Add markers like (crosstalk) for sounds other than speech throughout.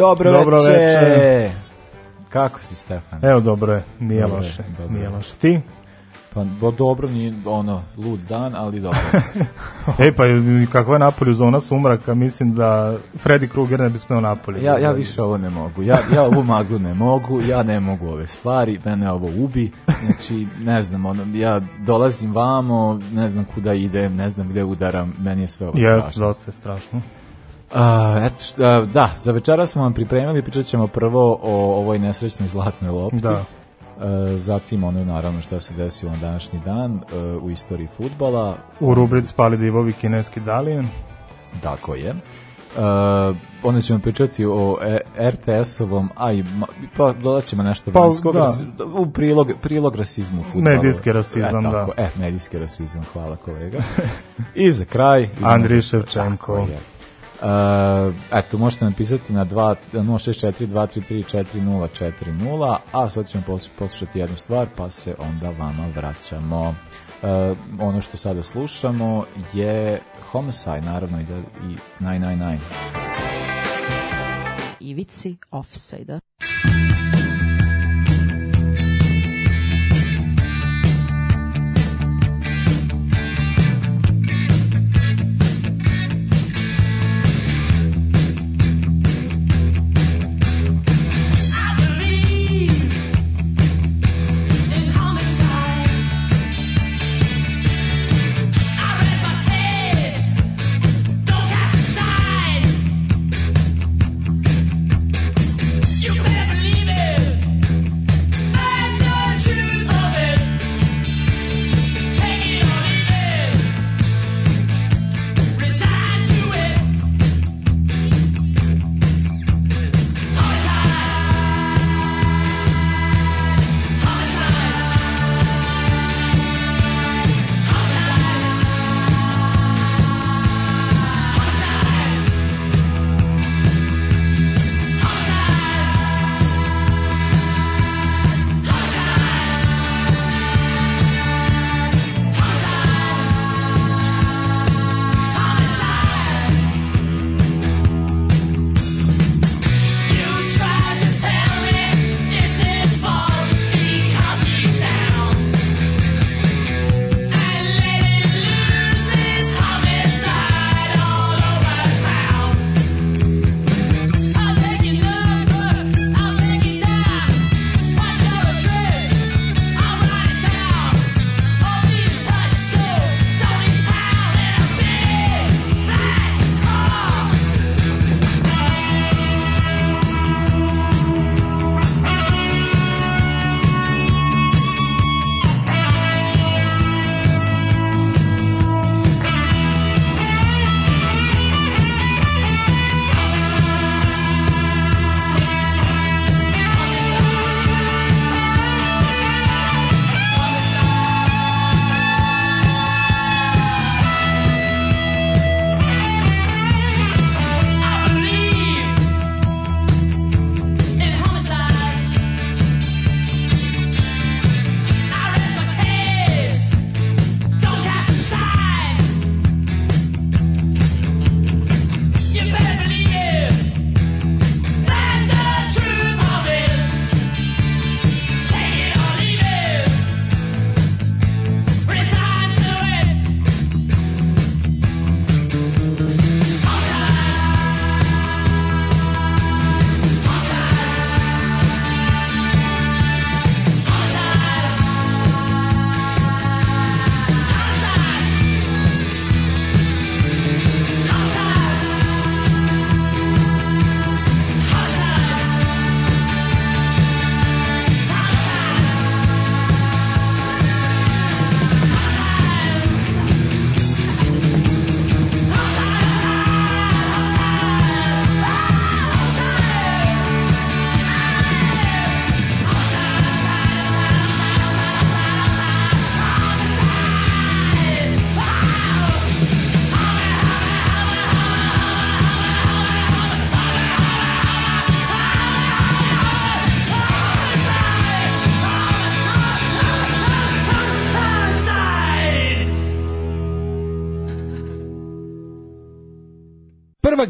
Dobro, Dobro veče. veče. Kako si, Stefan? Evo, dobro je, nije Dobro loše, dobro nije je. loše. Ti? Pa, bo, dobro, nije ono, lud dan, ali dobro. (laughs) Ej, pa kakva je Napolju zona sumraka, mislim da Freddy Krueger ne bi smeo Napolju. Ja, ja više ovo ne mogu. Ja, ja ovu maglu ne mogu, ja ne mogu ove stvari, mene ovo ubi. Znači, ne znam, ono, ja dolazim vamo, ne znam kuda idem, ne znam gde udaram, meni je sve ovo Jeste, strašno. dosta je strašno. A, eto, šta, da, za večera smo vam pripremili, pričat ćemo prvo o ovoj nesrećnoj zlatnoj lopti. Da. E, zatim ono naravno šta se desilo na današnji dan e, u istoriji futbala, U rubrici Pali divovi kineski dalijen. tako je. Uh, onda ćemo pričati o e, RTS-ovom, a i pa dodat ćemo nešto Pa, vanjskog, da. ras- u prilog, prilog rasizmu u futbalu. Medijski rasizam, e, tako, da. E, medijski rasizam, hvala kolega. (laughs) I za kraj... (laughs) idemo- Andrij Ševčenko. Tako je. Uh, eto, možete napisati na 2 064 233 4040, a sad ćemo pos- poslušati jednu stvar, pa se onda vama vraćamo. Uh, ono što sada slušamo je Homicide, naravno, i, da, i 999. Ivici offside-a.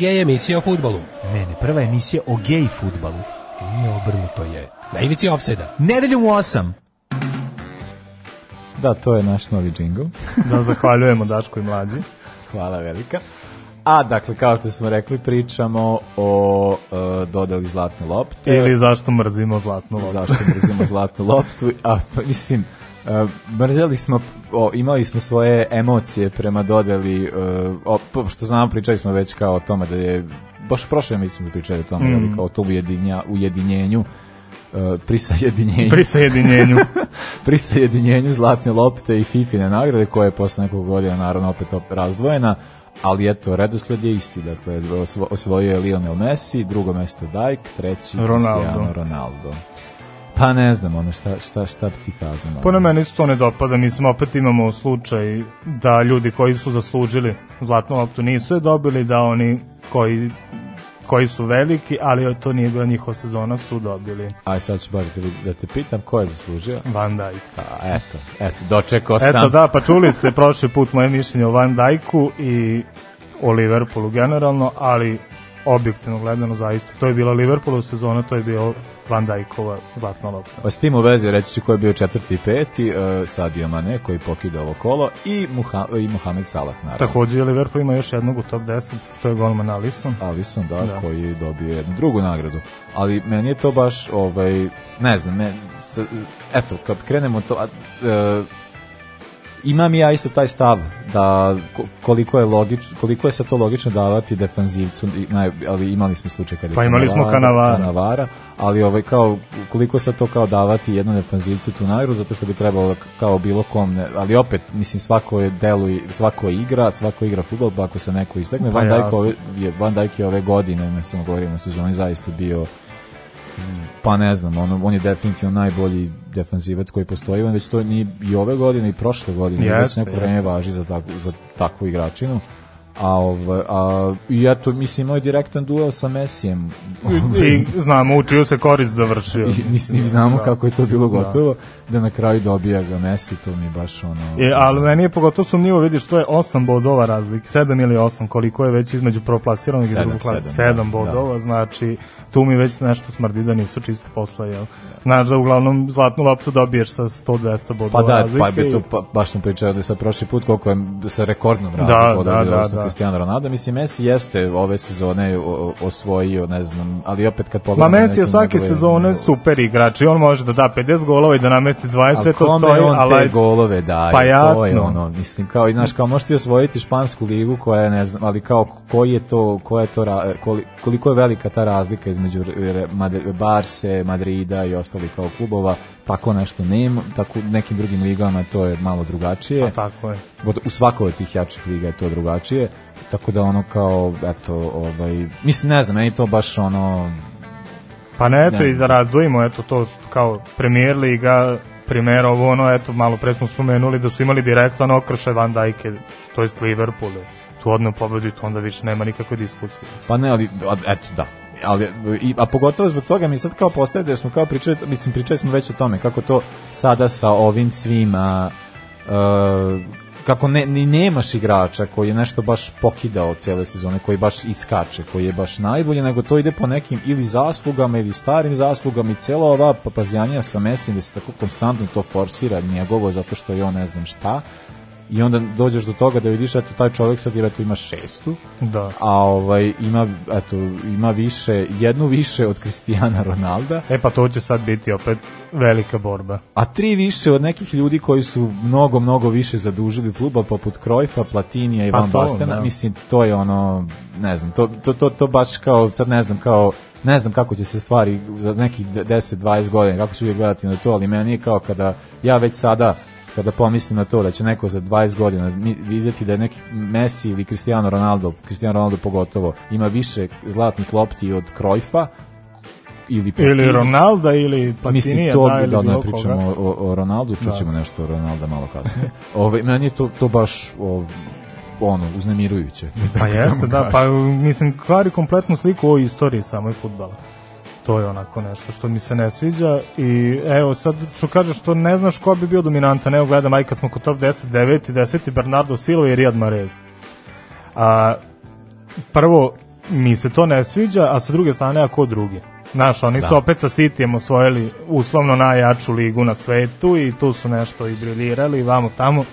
Gej emisija o futbolu. Ne, ne, prva emisija o gej futbalu. Nije obrnuto je. Na ivici ofsajda. Nedeljom u 8. Da, to je naš novi džingl. (laughs) Da zahvaljujemo Daško i mlađi. Hvala velika. A, dakle, kao što smo rekli, pričamo o uh, dodali zlatne lopte. Ili zašto mrzimo zlatnu loptu. Zašto mrzimo zlatnu loptu. A, pa, mislim, uh, mrzeli smo, o, imali smo svoje emocije prema dodeli, uh, o, po- što znamo, pričali smo već kao o tome da je, baš prošle mi smo pričali o tome, mm. Mm. kao o to ujedinja, ujedinjenju, uh, prisajedinjenju. (laughs) Pri sajedinjenju. (laughs) pri sajedinjenju zlatne lopte i Fifine nagrade koja je posle nekog godina naravno opet op- razdvojena ali eto, redosled je isti dakle, osvo, osvojio je Lionel Messi drugo mesto Dijk, treći Ronaldo. Cristiano Ronaldo pa ne znam ono šta, šta, šta bi ti kazao Po na meni se to ne dopada, mislim opet imamo slučaj da ljudi koji su zaslužili zlatnu loptu nisu je dobili, da oni koji koji su veliki, ali to nije bila njihova sezona, su dobili. Aj sad ću baš da, da te pitam ko je zaslužio? Van Dijk. pa eto, eto, dočekao sam. Eto da, pa čuli ste prošli put moje mišljenje o Van Dijku i o Liverpoolu generalno, ali objektivno gledano zaista. To je bila Liverpoolov sezona, to je bio Van Dijkova zlatna lopta. Pa s tim u vezi reći ću ko je bio četvrti i peti, uh, Sadio Mane koji pokida ovo kolo i, Muha, i Mohamed Salah naravno. Takođe, Liverpool ima još jednog u top 10, to je golman Alisson. Alisson, da, Da. koji dobio jednu drugu nagradu. Ali meni je to baš, ovaj, ne znam, me, s, eto, kad krenemo to, a, e, imam ja isto taj stav da ko- koliko je logič, koliko je sad to logično davati defanzivcu naj, ali imali smo slučaj kada je Pa imali smo Cannavara. Cannavara, ali ovaj kao koliko je sad to kao davati jednom defanzivcu tu nagradu zato što bi trebalo kao bilo kom ne, ali opet mislim svako je delu i svako igra svako igra fudbal pa ako se neko istakne Pa Van Dijk je Van Dijk je ove godine ne samo govorimo sezoni zaista bio pa ne znam, on, on je definitivno najbolji defanzivac koji postoji, on već to ni i ove godine i prošle godine, već Jeste, neko jeste. vreme važi za, takvu, za takvu igračinu. A, ovaj, a, i eto, mislim, imao je direktan duel sa Mesijem. I znamo, učio se korist završio. I mislim, znamo Da. kako je to bilo gotovo, da na kraju dobija ga Messi, to mi je baš ono... E, ali meni je pogotovo sumnjivo, vidiš, to je 8 bodova razlik, 7 ili 8, koliko je već između proplasiranog i drugog klasa. sedam, 7 da, bodova, znači tu mi već nešto smrdi da nisu čiste posla, jel? Znaš da uglavnom zlatnu loptu dobiješ sa 100-200 bodova Pa da, razlike. pa bi to pa, baš smo pričali da sa prošli put koliko je sa rekordnom Da, razlikom da, dobio da, odnosno da. Cristiano Ronaldo. Mislim Messi jeste ove sezone osvojio, ne znam, ali opet kad Ma pogledamo Messi je svake njegove- sezone super igrač i on može da da 50 golova i da namesti 20, sve Ali to stoji, on ali te golove daje, Pa to je jasno. ono, mislim, kao, i, znaš, kao možete osvojiti špansku ligu koja je, ne znam, ali kao, koji je to, koja je to, koliko je velika ta razlika između Barse, Madrida i ostalih kao klubova, tako nešto nema, tako u nekim drugim ligama to je malo drugačije. Pa tako je. U svakoj od tih jačih liga je to drugačije, tako da ono kao, eto, ovaj, mislim, ne znam, meni to baš ono, Pa ne, eto Ne i da razdvojimo, eto to kao premier liga, primer ovo ono, eto malo pre smo spomenuli da su imali direktan okršaj Van Dijke, to jest Liverpool, tu odno pobedi, tu onda više nema nikakve diskusije. Pa ne, ali, a- eto, da. Ali, i, a pogotovo zbog toga mi sad kao postaje da smo kao pričali, mislim, pričali smo već o tome, kako to sada sa ovim svima, uh, kako ne, ni nemaš igrača koji je nešto baš pokidao cele sezone, koji baš iskače, koji je baš najbolji, nego to ide po nekim ili zaslugama ili starim zaslugama i cela ova papazjanija sa Messijem da se tako konstantno to forsira njegovo zato što je on ne znam šta i onda dođeš do toga da vidiš eto taj čovjek sad eto ima šestu Da. a ovaj ima eto ima više jednu više od Cristiana Ronalda E pa to će sad biti opet velika borba. a tri više od nekih ljudi koji su mnogo mnogo više zadužili fudbal poput Krojfa, Platinija i Pa Van Bastena da. mislim to je ono ne znam to, to, to, to baš kao sad ne znam kao ne znam kako će se stvari za nekih 10-20 godina kako ću uvijek gledati na to ali meni je kao kada ja već sada kada pomislim na to da će neko za 20 godina vidjeti da je neki Messi ili Cristiano Ronaldo, Cristiano Ronaldo pogotovo, ima više zlatnih lopti od Krojfa ili Ili Platini. Ronalda ili Pa Mislim, Platinija, to, da, ili da, ne pričamo o, o Ronaldu, čućemo nešto o Ronalda malo kasnije. (laughs) Ove, meni je to, to baš o, ono, uznemirujuće. Pa (laughs) jeste, da, pa mislim, kvari kompletnu sliku o istoriji samoj futbala. To je onako nešto što mi se ne sviđa i evo sad što kažeš što ne znaš ko bi bio dominantan, evo gledam aj kad smo kod top 10, 9 10 Bernardo Silva i Riyad Mahrez. A, prvo, mi se to ne sviđa, a sa druge strane, a ko drugi? Znaš, oni su opet sa Citijem osvojili uslovno najjaču ligu na svetu i tu su nešto i briljirali, vamo tamo.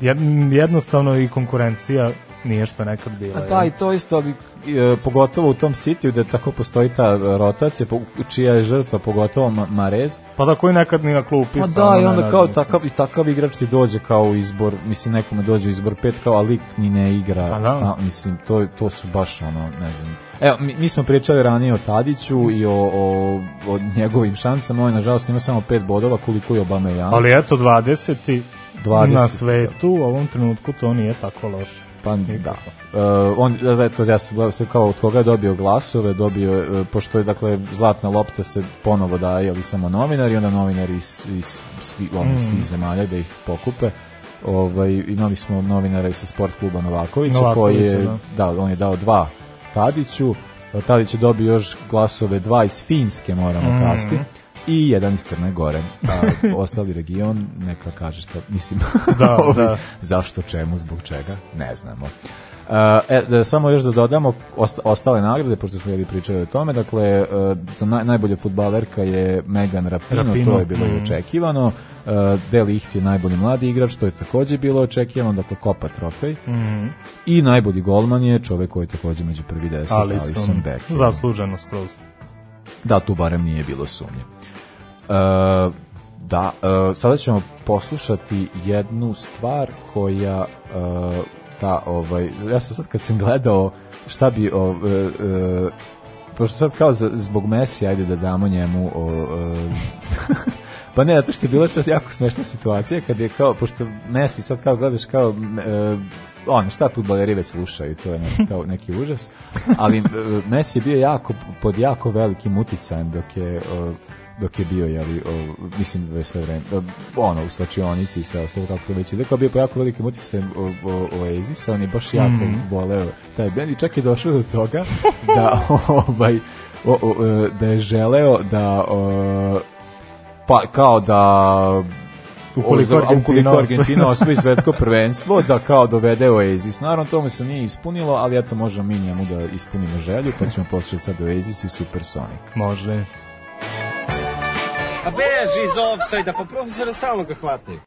Jed- Jednostavno i konkurencija nije što nekad bila. A da, i to isto, ali, e, pogotovo u tom sitiju gde tako postoji ta rotacija, po, čija je žrtva, pogotovo Ma- Marez, Pa da koji nekad ni na klupi. Pa da, i onda kao takav, i takav igrač ti dođe kao u izbor, mislim nekome dođe u izbor pet kao, a lik ni ne igra, Pa da. sta, mislim, to, to su baš ono, ne znam. Evo, mi, mi smo pričali ranije o Tadiću i o, o, o njegovim šansama, on je nažalost ima samo pet bodova koliko je Obama i Ali eto, 20. 20, na svetu u ovom trenutku to nije tako loše. Pa da. Uh, on, eto, ja sam se kao od koga je dobio glasove, dobio, uh, pošto je, dakle, zlatna lopta se ponovo daje, ali samo novinari, onda novinari iz, iz svi, ono, svih zemalja da ih pokupe. Ovaj, imali smo novinara i sa sport kluba Novakovića, koji Novakovića, je, da. da, on je dao dva Tadiću, Tadić je dobio još glasove dva iz Finske, moramo Mhm. kasti, i jedan iz Crne Gore. A ostali region, neka kaže što, mislim, (laughs) Da, ovaj, da. zašto, čemu, zbog čega, ne znamo. Uh, e, da, samo još da dodamo osta, ostale nagrade, pošto smo jeli pričali o tome, dakle, uh, za naj, najbolja futbalerka je Megan Rapino, Rapinoe, to je bilo i mm. očekivano. Uh, Del Icht je najbolji mladi igrač, to je takođe bilo očekivano, dakle, kopa trofej. Mhm. I najbolji golman je čovek koji je takođe među prvi deset, Alison, Alison, Becker. zasluženo skroz. Da, tu barem nije bilo sumnje. E, da, e, sada ćemo poslušati jednu stvar koja e, da, ovaj, ja sam sad kad sam gledao šta bi o, pošto sad kao za, zbog Messi, ajde da damo njemu o, e, (laughs) pa ne, zato što je bila to jako smešna situacija kad je kao, pošto Messi sad kao gledaš kao ono, šta futboleri već slušaju, to je ne, kao neki užas, ali Messi je bio jako, pod jako velikim uticajem dok je dok je bio, jeli, o, mislim, ve sve vreme, o, ono, u slačionici i sve ostalo, kako to već ide, kao bio po jako velikim uticajem o, o, Oasisa, on je baš jako Mhm. voleo taj band i čak je došao do toga (laughs) da, ovaj, o, o, e, da je želeo da o, pa kao da Ukoliko Argentina ukoliko. Argentina osvoji svetsko prvenstvo, da kao dovede Oasis. Naravno, to mu se nije ispunilo, ali eto, možemo mi njemu da ispunimo želju, pa ćemo poslušati sad Oasis i Supersonic. Može. A beži iz offside-a, pa profesora stalno ga hvataju.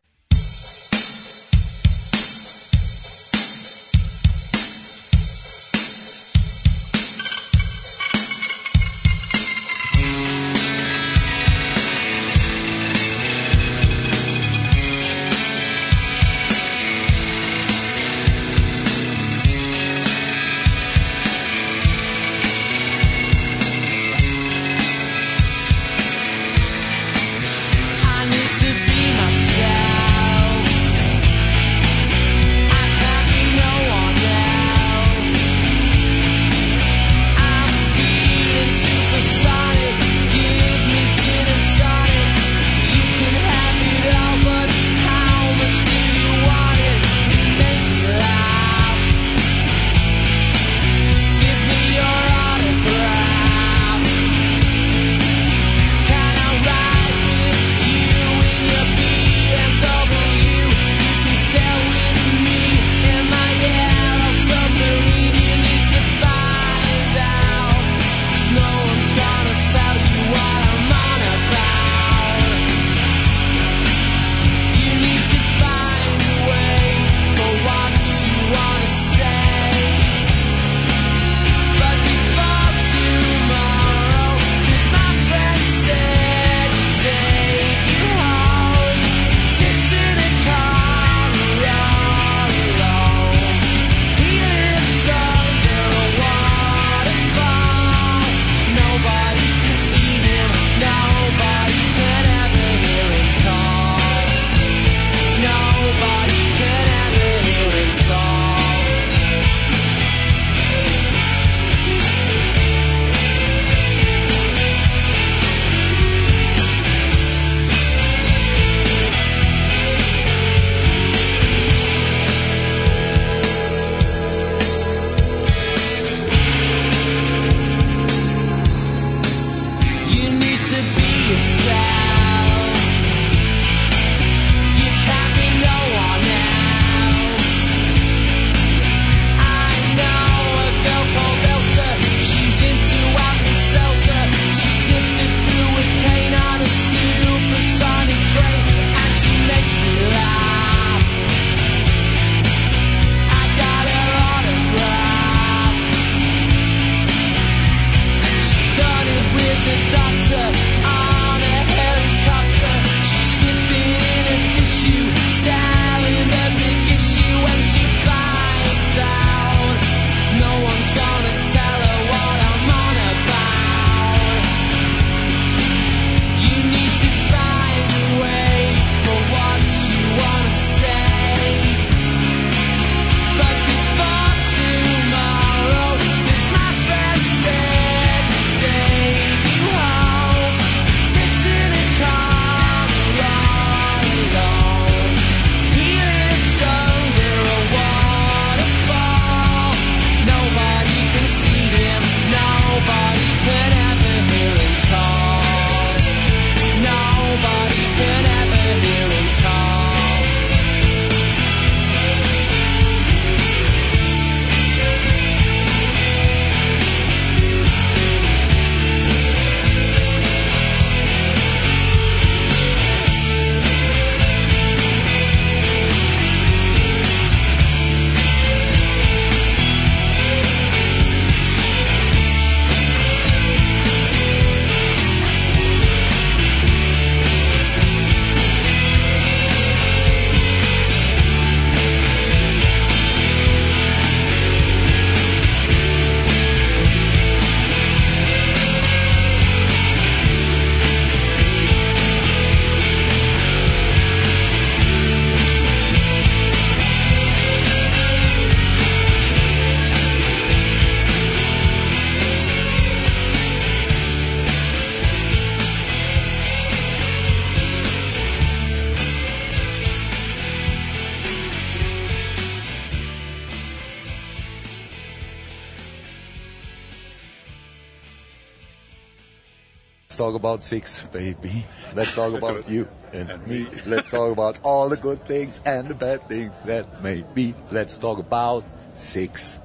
About six, baby. Let's talk about you and me. Let's talk about all the good things and the bad things that may be. Let's talk about six.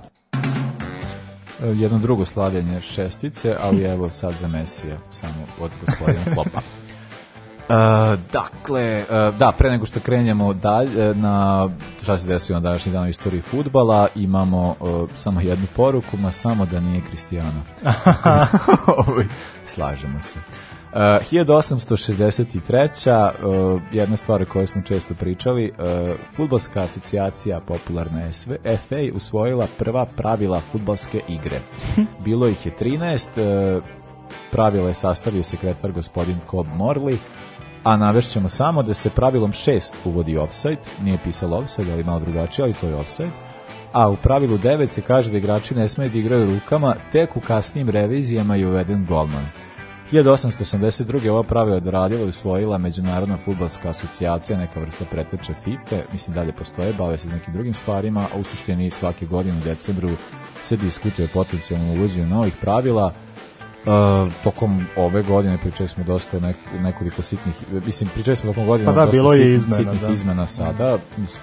E, jedno drugo slavljenje šestice, ali evo sad za Mesija, samo od gospodina Klopa. (laughs) E, dakle, e, da, pre nego što krenjemo dalje na šta se desilo na današnji dan u istoriji futbala, imamo e, samo jednu poruku, ma samo da nije Kristijana. (laughs) Ovaj, Slažemo se. Uh, 1863. Uh, jedna stvar o kojoj smo često pričali, uh, futbolska asocijacija popularna SV, FA usvojila prva pravila futbalske igre. (laughs) Bilo ih je 13, uh, pravila je sastavio sekretar gospodin Cobb Morley, a navešćemo samo da se pravilom 6 uvodi offside, nije pisalo offside, ali malo drugačije, ali to je offside. A u pravilu 9 se kaže da igrači ne smeju da igraju rukama, tek u kasnijim revizijama je uveden golman. 1882. ovo pravilo je doradila i usvojila Međunarodna futbalska asocijacija, neka vrsta preteče FIFA, mislim dalje postoje, bave se nekim drugim stvarima, a u suštini svake godine u decembru se diskutuje potencijalno uvođenje novih pravila. Uh, tokom ove godine pričali smo dosta nek, nekoliko sitnih, mislim pričali smo tokom godine Pa da, dosta bilo je izmena, sitnih da. izmena sada,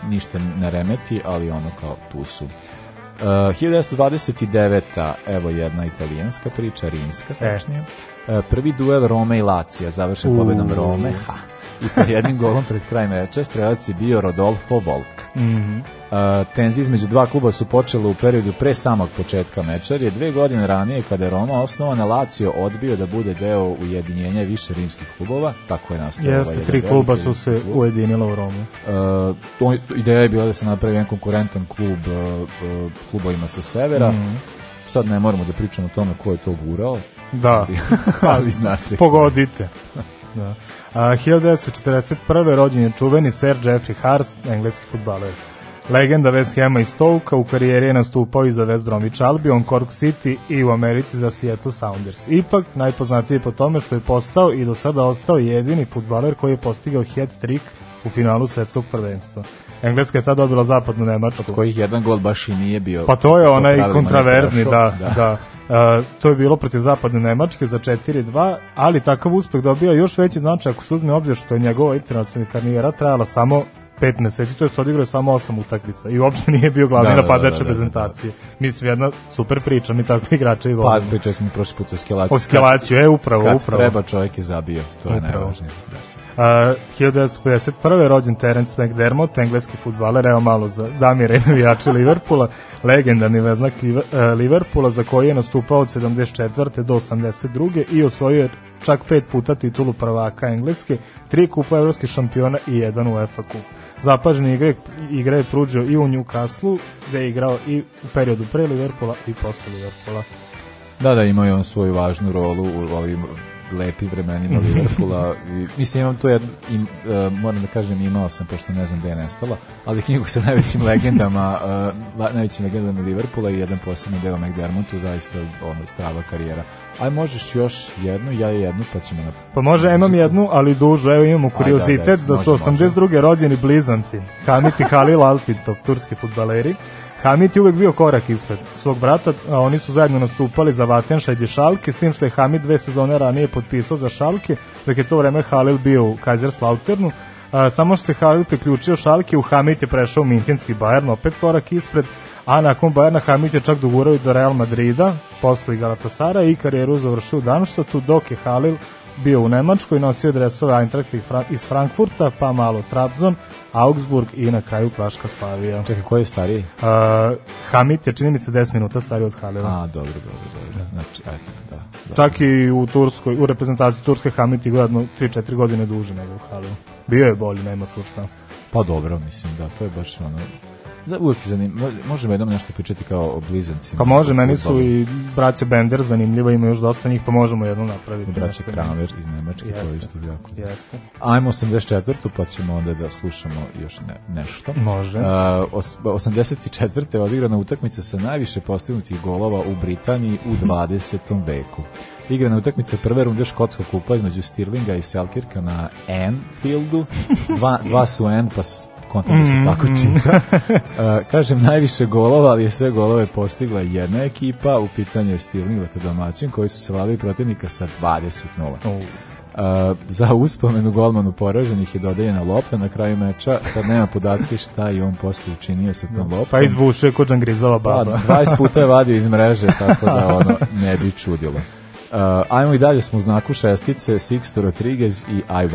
ništa ne remeti, ali ono kao tu su. Uh, 1929. evo jedna italijanska priča, rimska tačnije. Uh, prvi duel Rome i Lacija, završen pobedom Rome, ha, i to jednim golom pred kraj meča, strelac je bio Rodolfo Volk. Mhm. Uh, tenzije između dva kluba su počele u periodu pre samog početka meča, jer je dve godine ranije, kada je Roma osnovana, Lazio odbio da bude deo ujedinjenja više rimskih klubova, tako je nastao ovaj Jeste, jedan tri kluba su se klub. ujedinila u Romu. Uh, to, ideja je bila da se napravi jedan konkurentan klub uh, uh, klubovima sa severa. Mhm. Sad ne moramo da pričamo o tome ko je to gurao. Da. (laughs) ali zna se. (laughs) Pogodite. Da. A, 1941. rođen je čuveni Sir Jeffrey Hurst, engleski futbaler. Legenda West Hama i Stoke u karijeri je nastupao i za West Bromwich Albion, Cork City i u Americi za Seattle Sounders. Ipak, najpoznatiji po tome što je postao i do sada ostao jedini futbaler koji je postigao hat-trick u finalu svetskog prvenstva. Engleska je tada dobila zapadnu Nemačku. Kojih jedan gol baš i nije bio. Pa to je onaj kontraverzni, da, prošao. da. Uh, to je bilo protiv zapadne Nemačke za 4-2, ali takav uspeh dobija još veći značaj ako se uzme obzir što je njegova internacionalna karijera trajala samo pet meseci, to je odigrao je samo osam utakmica i uopšte nije bio glavni Da, da, napadač da, da, da, reprezentacije. Mislim, jedna super priča, mi takve igrače i Pa, volimo. pričali smo prošli put o skelaciju. O Skelaciju, e, upravo, Kad upravo. treba čovjek je zabio, to je Upravo. najvažnije. Da. 1951. je rođen Terence McDermott, engleski futbaler, evo malo za Damira i navijače Liverpoola, legendarni veznak e, Liverpoola za koji je nastupao od 74. do 82. i osvojio čak pet puta titulu prvaka engleske, tri kupa evropskih šampiona i jedan UEFA kup. Zapažene igre, igre je pruđao i u Newcastle, gde je igrao i u periodu pre Liverpoola i posle Liverpoola. Da, da, imao je on svoju važnu rolu u ovim lepim vremenima Liverpoola. I, mislim, imam tu jednu, im, uh, moram da kažem, imao sam, pošto ne znam gde je nestala, ali knjigu sa najvećim legendama, uh, najvećim legendama Liverpoola i jedan posebno deo McDermottu, zaista ono, strava karijera. Aj, možeš još jednu, ja jednu, pa ćemo na... Pa može, imam jednu, ali dužu. Evo imamo kuriozitet Ajde, ajde, da su može, može. 82. rođeni blizanci. Hamit i Halil Alpitov, turski futbaleri. Hamit je uvek bio korak ispred svog brata, a oni su zajedno nastupali za Vatenšajd i Šalke, s tim što je Hamid dve sezone ranije potpisao za Šalke, dok je to vreme Halil bio u Kaiserslauternu. A, samo što se Halil priključio Šalke, u Hamid je prešao u Minhenski Bayern, opet korak ispred, a nakon Bayerna Hamid je čak dogurao i do Real Madrida, posle i Galatasara i karijeru završio u Darmstadtu, dok je Halil bio u Nemačkoj, nosio dresove Eintracht iz Frankfurta, pa malo Trabzon, Augsburg i na kraju Klaška Slavija. Čekaj, ko je stariji? Uh, Hamit je, čini mi se, 10 minuta stariji od Halila. A, dobro, dobro, dobro. Znači, eto, da. da. Čak i u Turskoj, u reprezentaciji Turske Hamit je gledano 3-4 godine duže nego u Halilu. Bio je bolji, nema tu šta. Pa dobro, mislim, da, to je baš ono... Za, uvijek je zanimljivo. Možemo jednom nešto pričati kao o blizancima. Pa može, meni su i braća Bender zanimljiva, ima još dosta njih, pa možemo jednu napraviti. braća Nešto. Kramer iz Nemačke, to je isto jako. Jeste. Ajmo 84. pa ćemo onda da slušamo još ne, nešto. Može. Uh, os, 84. je odigrana utakmica sa najviše postignutih golova u Britaniji u 20. veku. Igrana utakmica prve runde škotskog kupa između Stirlinga i Selkirka na Anfieldu. (laughs) Dva, dva su N, pa kontam da se tako čita. (laughs) Uh, kažem, najviše golova, ali je sve golove postigla jedna ekipa, u pitanju je Stirling, dakle domaćin, koji su se vladili protivnika sa 20-0. Uh, za uspomenu golmanu poraženih je dodeljena lopta na kraju meča, sad nema podatke šta je on posle učinio sa tom loptom. Pa izbušuje kod Džangrizova Pa, baba. 20 puta je vadio iz mreže, tako da (laughs) ono ne bi čudilo. Uh, ajmo i dalje smo u znaku šestice, Sixto Rodriguez i I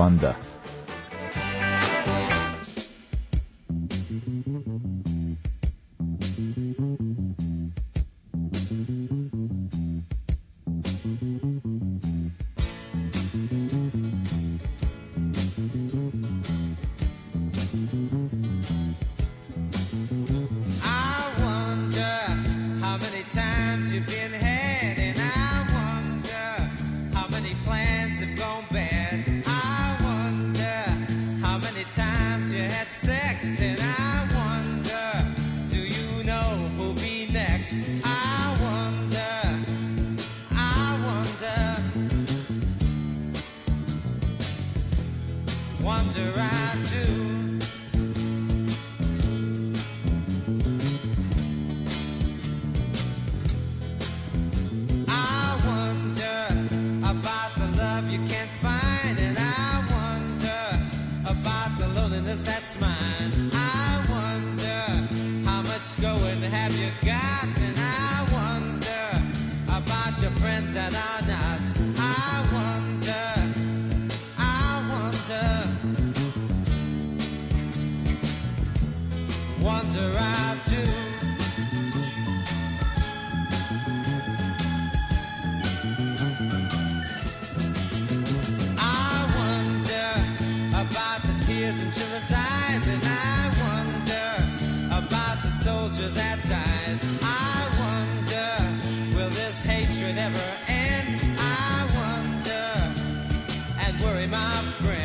worry, my friend.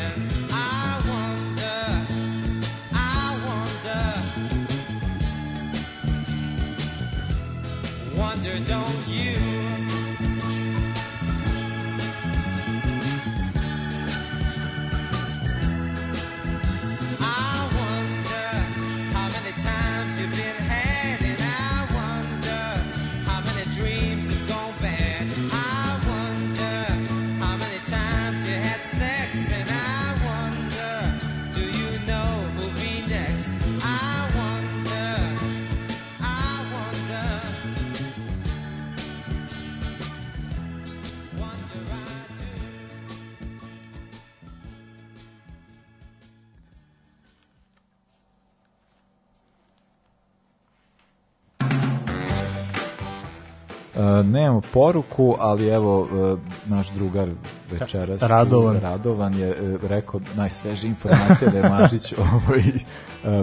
Nemamo poruku, ali evo uh, naš drugar večeras Radovan. Radovan je uh, rekao najsvežija informacija da je Mažić (laughs) ovaj,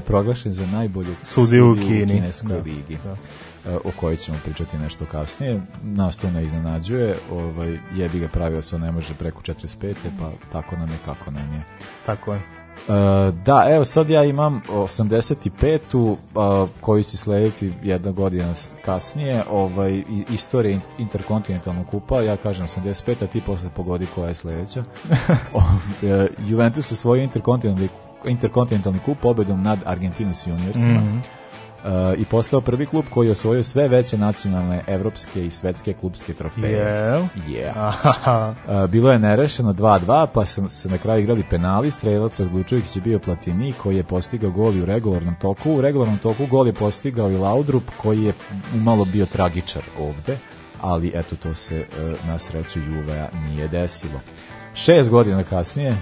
proglašen za najbolju Sudiju u Kini. kineskoj Da. ligi. Da. O kojoj ćemo pričati nešto kasnije. Nas to ne iznenađuje, ovaj, jebi ga pravio se, ne može preko 45. pa tako nam je kako nam je. Tako je. Uh, da, evo sad ja imam 85-u uh, koju će slediti jedna godina kasnije, ovaj, istorija in- interkontinentalnog kupa, ja kažem 85, a ti posle pogodi koja je sledeća. (laughs) Juventus osvojio interkontinentalni, interkontinentalni kup pobedom nad Argentinos juniorsima. Mhm. Uh, i postao prvi klub koji je osvojio sve veće nacionalne, evropske i svetske klubske trofeje. Yeah. Uh, bilo je nerešeno 2-2, pa su se na kraju igrali penali, strelac odlučujući je bio Platini koji je postigao gol u regularnom toku. U regularnom toku gol je postigao i Laudrup koji je umalo bio tragičar ovde, ali eto to se uh, na sreću Juveja nije desilo. Šest godina kasnije,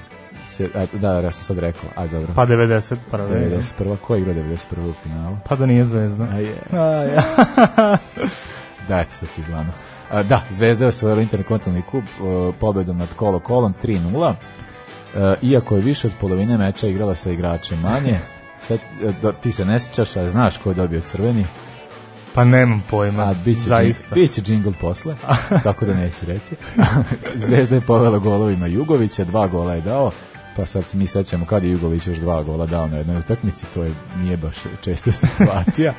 se, eto, da, ja sam sad rekao, a dobro. Pa 91. 91. Ko je igrao 91. u finalu? Pa da nije zvezda. A je. A, ja. (laughs) Da, sad si znano. A, Da, Zvezda je osvojila interkontinentalni kup uh, pobedom nad Kolo Kolom 3-0. Uh, iako je više od polovine meča igrala sa igračem manje, (laughs) sad, uh, do, ti se ne sjećaš, a znaš ko je dobio crveni, Pa nemam pojma. a bit će, Zaista. džing, bit će džingl posle, (laughs) tako da neću reći. Zvezda je povela golovima Jugovića, dva gola je dao, pa sad se mi sećamo kad je Jugović još dva gola dao na jednoj utakmici, to je nije baš česta (laughs) situacija.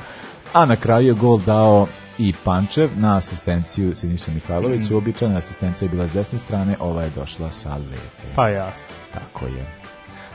A na kraju je gol dao i Pančev na asistenciju Siniša Mihajlović. Mm. Uobičajena asistencija je bila s desne strane, ova je došla sa leve. Pa jasno. Tako je.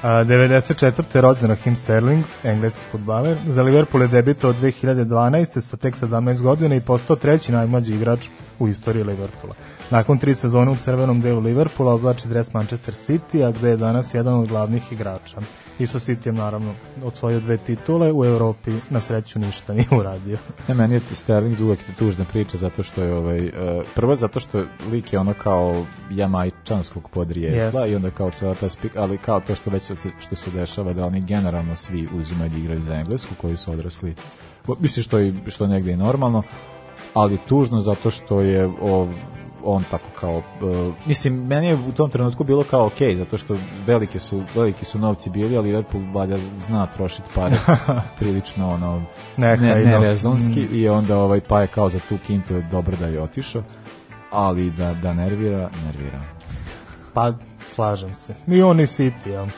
A, 94. rođen Raheem Sterling, engleski futbaler. Za Liverpool je debitao od 2012. sa tek 17 godina i postao treći najmlađi igrač u istoriji Liverpoola. Nakon tri sezone u crvenom delu Liverpoola oblači dres Manchester City, a gde je danas jedan od glavnih igrača. Isto City je naravno osvojio dve titule, u Evropi na sreću ništa nije uradio. Ne, (laughs) meni je Sterling uvek tužna priča zato što je ovaj, uh, prvo zato što lik je ono kao jamajčanskog podrijetla Yes. i onda kao cela ta spik, ali kao to što već što se dešava da oni generalno svi uzimaju da igraju za Englesku koji su odrasli mislim što je, što je negde i normalno ali tužno zato što je o, on tako kao uh, mislim meni je u tom trenutku bilo kao ok zato što velike su veliki su novci bili ali Liverpool valjda zna trošiti pare (laughs) prilično ono Nehajno. ne, nerezonski Mm. i onda ovaj pa je kao za tu kintu je dobro da je otišao ali da, da nervira, nervira. Pa, slažem se. I on i City, jel? Uh,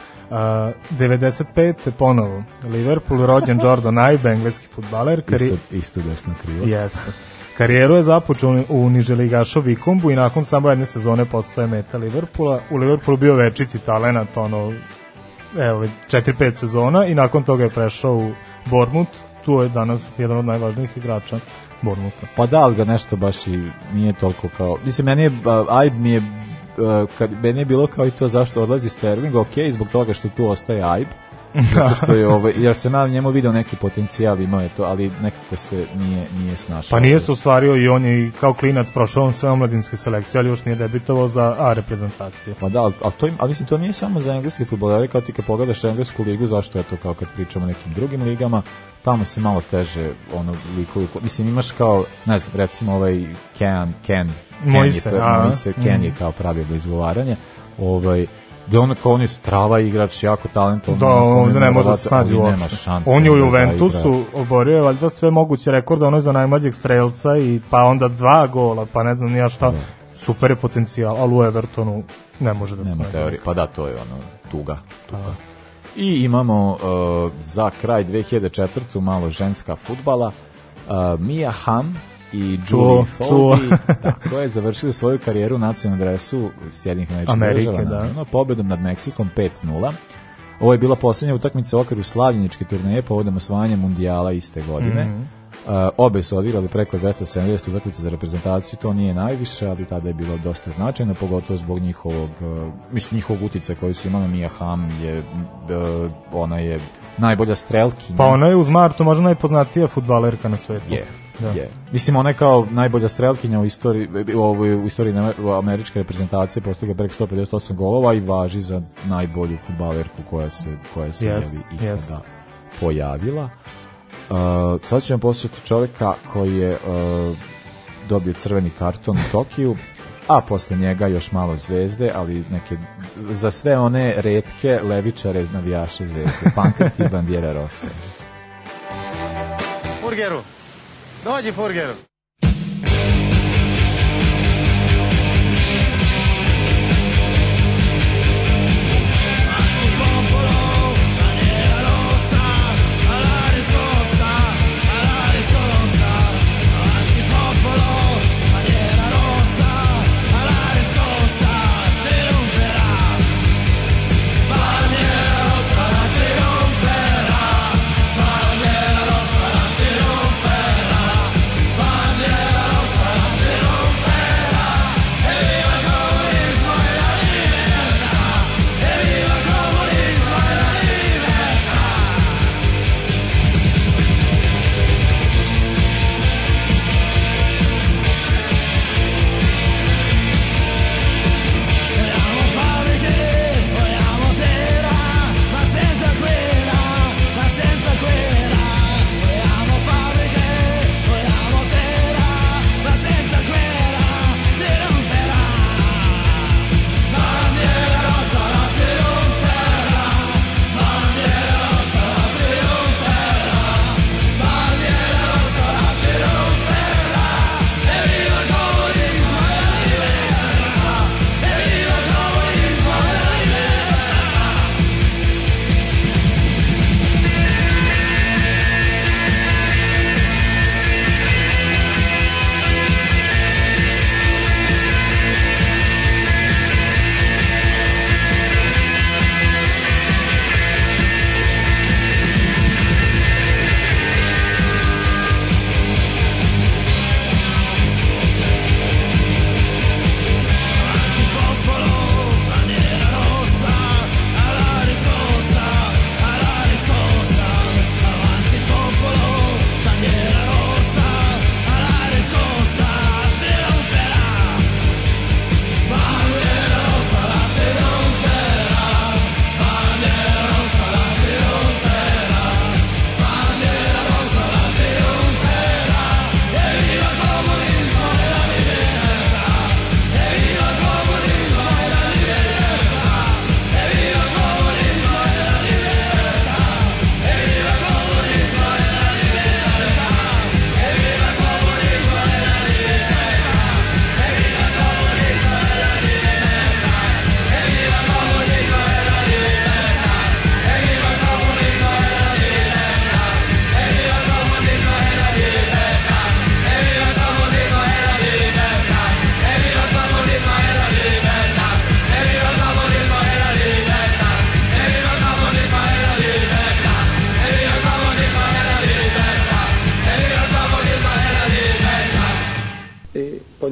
95. ponovo Liverpool, rođen Jordan Ibe, engleski futbaler. Kari... Isto, isto desno krivo. Jeste. Karijeru je započeo u niželigašu Vikombu i nakon samo jedne sezone postaje meta Liverpoola. U Liverpoolu bio večiti talenat, ono, evo, 4-5 sezona i nakon toga je prešao u Bournemouth. Tu je danas jedan od najvažnijih igrača Bournemoutha. Pa da, ali ga nešto baš i nije toliko kao... Mislim, meni je, Aib mi je, kad, meni je bilo kao i to zašto odlazi Sterling, ok, zbog toga što tu ostaje Aib, (laughs) zato što je ovaj, ja u njemu video neki potencijal, imao je to, ali nekako se nije, nije snašao. Pa nije se ostvario i on je kao klinac prošao on sve omladinske selekcije, ali još nije debitovao za A reprezentacije. Pa da, ali, to, im- ali mislim, to nije samo za engleski futbolere, kao ti kad pogledaš englesku ligu, zašto je to kao kad pričamo o nekim drugim ligama, tamo se malo teže ono likovi, mislim imaš kao, ne znam, recimo ovaj Ken, Ken, Ken Moise, je, a, Moise, Ken je mm. kao pravio za izgovaranje, ovaj, gde on kao on je strava igrač, jako talentovan. Da, ovde ne može da se snađe ali nema uopšte. On je u da Juventusu oborio je valjda sve moguće rekorde, ono je za najmlađeg strelca i pa onda dva gola, pa ne znam ni ja šta. Super je potencijal, ali u Evertonu ne može da se Nema teorije. Pa da, to je ono tuga. tuga. I imamo uh, za kraj 2004. malo ženska futbala. Uh, Mia Hamm i Julie čuo. Tako je, završili svoju karijeru u nacionalnom dresu Sjedinih američkih Amerike, država, da. naravno, pobedom nad Meksikom 5-0. Ovo je bila posljednja utakmica u okviru slavljeničke turneje povodom osvajanja mundijala iste godine. Mhm. Uh, obe su odigrali preko 270 utakmica za reprezentaciju, to nije najviše, ali tada je bilo dosta značajno, pogotovo zbog njihovog, uh, mislim, njihovog uticaja koji su imali. Mia Hamm je, uh, ona je najbolja strelkinja. Pa ona je uz Martu možda najpoznatija futbalerka na svetu. Je, Da. je. Mislim, ona je kao najbolja strelkinja u istoriji, u, ovoj- u istoriji američke reprezentacije postigla preko 158 golova i važi za najbolju futbalerku koja se, koja se Yes, ikada yes. pojavila. Uh, sad ćemo poslušati čovjeka koji je uh, dobio crveni karton u Tokiju, a posle njega još malo zvezde, ali neke za sve one retke levičare navijaše zvezde. Pankrat i Bandiera Rosa. Furgeru. Dođi Furgeru.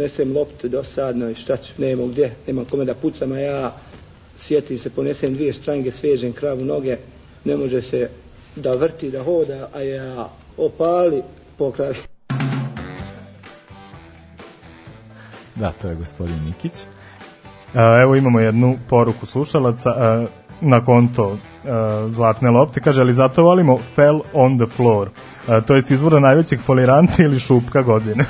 Ponesem loptu dosadno i šta ću, nemam gdje, nemam kome da pucam, a ja sjetim se, ponesem dvije štrange, svežem kravu noge, ne može se da vrti, da hoda, a ja opali pokravi. Da, to je gospodin Nikić. A, Evo imamo jednu poruku slušalaca a, na konto a, Zlatne lopte. Kaže, ali zato volimo Fell on the floor. A, to jest izvora najvećeg foliranta ili šupka godine.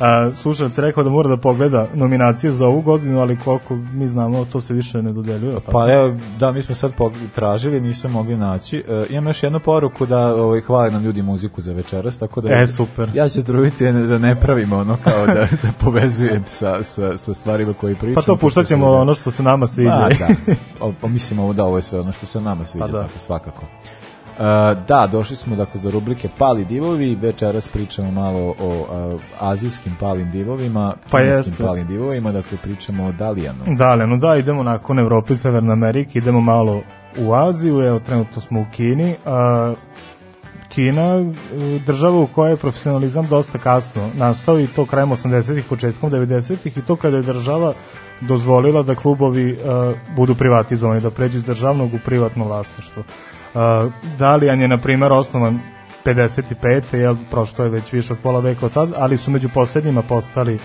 A, (laughs) slušalac je rekao da mora da pogleda nominacije za ovu godinu, ali koliko mi znamo, to se više ne dodeljuje. tako? Pa evo, da, mi smo sad tražili, nismo mogli naći. E, imam još jednu poruku da ovaj, hvale nam ljudi muziku za večeras, tako da... E, super. Ja ću truditi da ne pravimo ono kao da, (laughs) da povezujem sa, sa, sa stvarima koji pričamo. Pa to puštat ćemo pošto se- ono što se nama sviđa. Ma, da. O, pa mislim ovo da ovo je sve ono što se nama sviđa, Pa da. tako svakako. Uh, da, došli smo dakle do rubrike Pali divovi, večeras pričamo malo o uh, azijskim palim divovima, Pa kineskim jeste. palim divovima, dakle pričamo o Dalijanu. Da, no da, idemo nakon Evrope i Severne Amerike, idemo malo u Aziju, evo trenutno smo u Kini. A, Kina, e, država u kojoj je profesionalizam dosta kasno nastao i to krajem 80-ih, početkom 90-ih i to kada je država dozvolila da klubovi e, budu privatizovani, da pređu iz državnog u privatno vlasništvo. E, Dalijan je, na primer, osnovan 55. Jel, prošlo je već više od pola veka od tad, ali su među poslednjima postali e,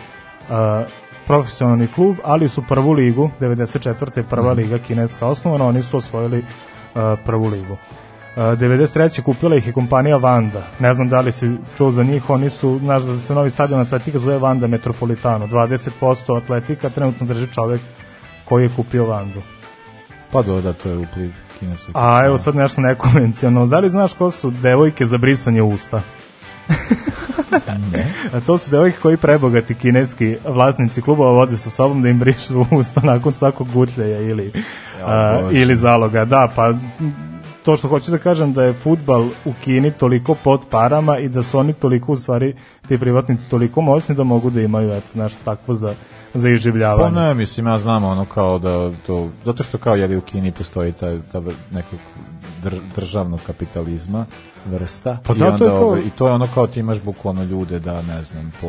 profesionalni klub, ali su prvu ligu, 94. je prva liga kineska osnovana, oni su osvojili uh, prvu ligu. 93. kupila ih je kompanija Vanda. Ne znam da li si čuo za njih, oni su, znaš da se novi stadion Atletika zove Vanda Metropolitano. 20% Atletika trenutno drži čovek koji je kupio Vandu. Pa do, da, to je upliv kineskog. A evo sad nešto nekonvencionalno. Da li znaš ko su devojke za brisanje usta? ne. (laughs) A to su devojke koji prebogati kineski vlasnici klubova vode sa sobom da im brišu usta nakon svakog gutljaja ili, Ja, a, Bože. ili zaloga. Da, pa to što hoću da kažem da je futbal u Kini toliko pod parama i da su oni toliko u stvari ti privatnici toliko moćni da mogu da imaju eto nešto takvo za za Pa iživljavanje. ne, mislim, ja znam ono kao da to, zato što kao jeli u Kini postoji ta, ta nekog dr, državnog kapitalizma vrsta Pa i, da, to onda, je kao- ovaj, i to je ono kao ti imaš bukvalno ljude da ne znam po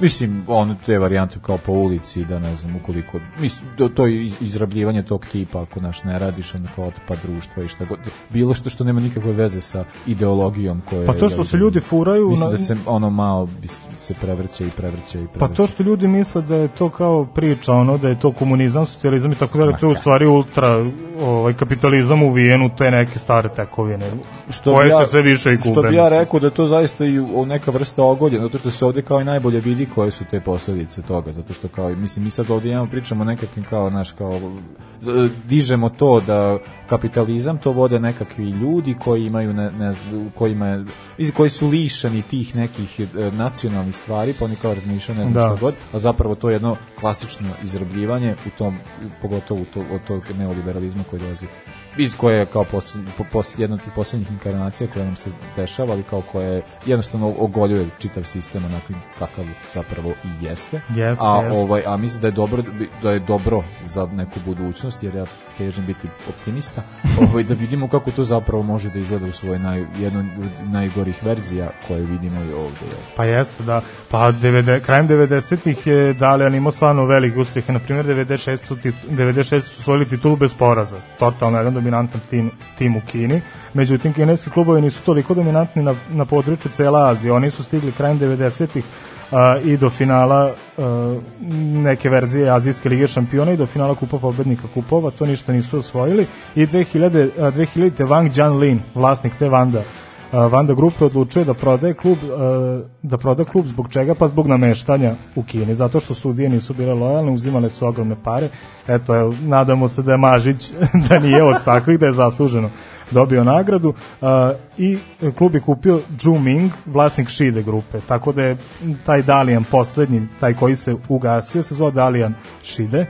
Mislim, ono te varijante kao po ulici, da ne znam, ukoliko, mislim, to, to je iz- izrabljivanje tog tipa, ako naš ne radiš, onda kao otpad društva i šta god, bilo što što nema nikakve veze sa ideologijom koje... Pa to što se ljudi furaju Mislim na- da se ono malo se prevrće i prevrće i prevrće. Pa to što ljudi misle da je to kao priča, ono da je to komunizam, socijalizam i tako dalje, to je u stvari ultra ovaj kapitalizam u te neke stare tekovine, što koje ja, se sve više i gube. Što bi ja rekao da to zaista i neka vrsta ogolja, zato što se ovde kao i najbolje vidi koje su te posledice toga, zato što kao, mislim, mi sad ovde imamo pričamo nekakvim kao, naš, kao, z- dižemo to da kapitalizam to vode nekakvi ljudi koji imaju, ne, ne kojima koji su lišani tih nekih e, nacionalnih stvari, pa oni kao razmišljaju, ne znam Da. god, a zapravo to je jedno klasično izrabljivanje u tom, pogotovo u to, od tog neoliberalizma koji dolazi iz koje je kao posljednj, po, pos, jedna od tih posljednjih inkarnacija koja nam se dešava, ali kao koja je jednostavno ogoljuje čitav sistem onakvim kakav zapravo i jeste. Jeste, a, jeste. ovaj, a mislim da je dobro da je dobro za neku budućnost, jer ja težim biti optimista, (laughs) ovaj, da vidimo kako to zapravo može da izgleda u svojoj naj, jednoj od najgorih verzija koje vidimo i ovde. Pa jeste, da. Pa 90, krajem 90-ih je Dalian imao stvarno velike uspjehe. Na primjer, 96. su tit- 96. su osvojili titulu bez poraza. Totalno jedan dominantan tim, tim u Kini. Međutim, kineski klubovi nisu toliko dominantni na, na području cela Azije. Oni su stigli krajem 90-ih a, i do finala a, neke verzije Azijske lige šampiona i do finala kupa pobednika kupova, to ništa nisu osvojili i 2000, a, 2000. Wang Jianlin, vlasnik te Vanda, Vanda grupe odlučuje da prodaje klub da proda klub zbog čega? Pa zbog nameštanja u Kini. Zato što sudije nisu bile lojalne uzimale su ogromne pare. Eto nadamo se da je Mažić (laughs) da nije od takvih da je zasluženo dobio nagradu. I klub je kupio Zhu Ming vlasnik Šide grupe. Tako da je taj Dalian poslednji taj koji se ugasio se zvao Dalian Šide.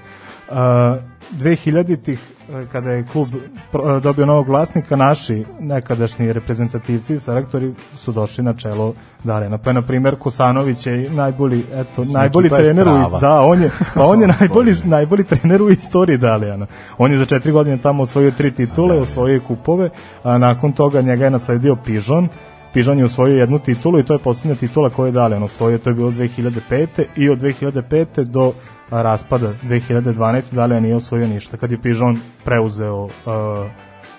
A, 2000-ih e, kada je klub pro- e, dobio novog vlasnika, naši nekadašnji reprezentativci selektori su došli na čelo Dalijana. Pa je, na primjer, Kosanović je najbolji, eto, Mislim, najbolji ekipa je trener u, da, on je, pa on je (laughs) najbolji, najbolji trener u istoriji Dalijana. On je za četiri godine tamo osvojio tri titule, osvojio je kupove, a nakon toga njega je nasledio Pižon, Pižon je osvojio jednu titulu i to je posljednja titula koju je Dalijan osvojio, to je bilo 2005. i od 2005. do raspada 2012. Dalijan nije osvojio ništa. Kad je Pižon preuzeo uh,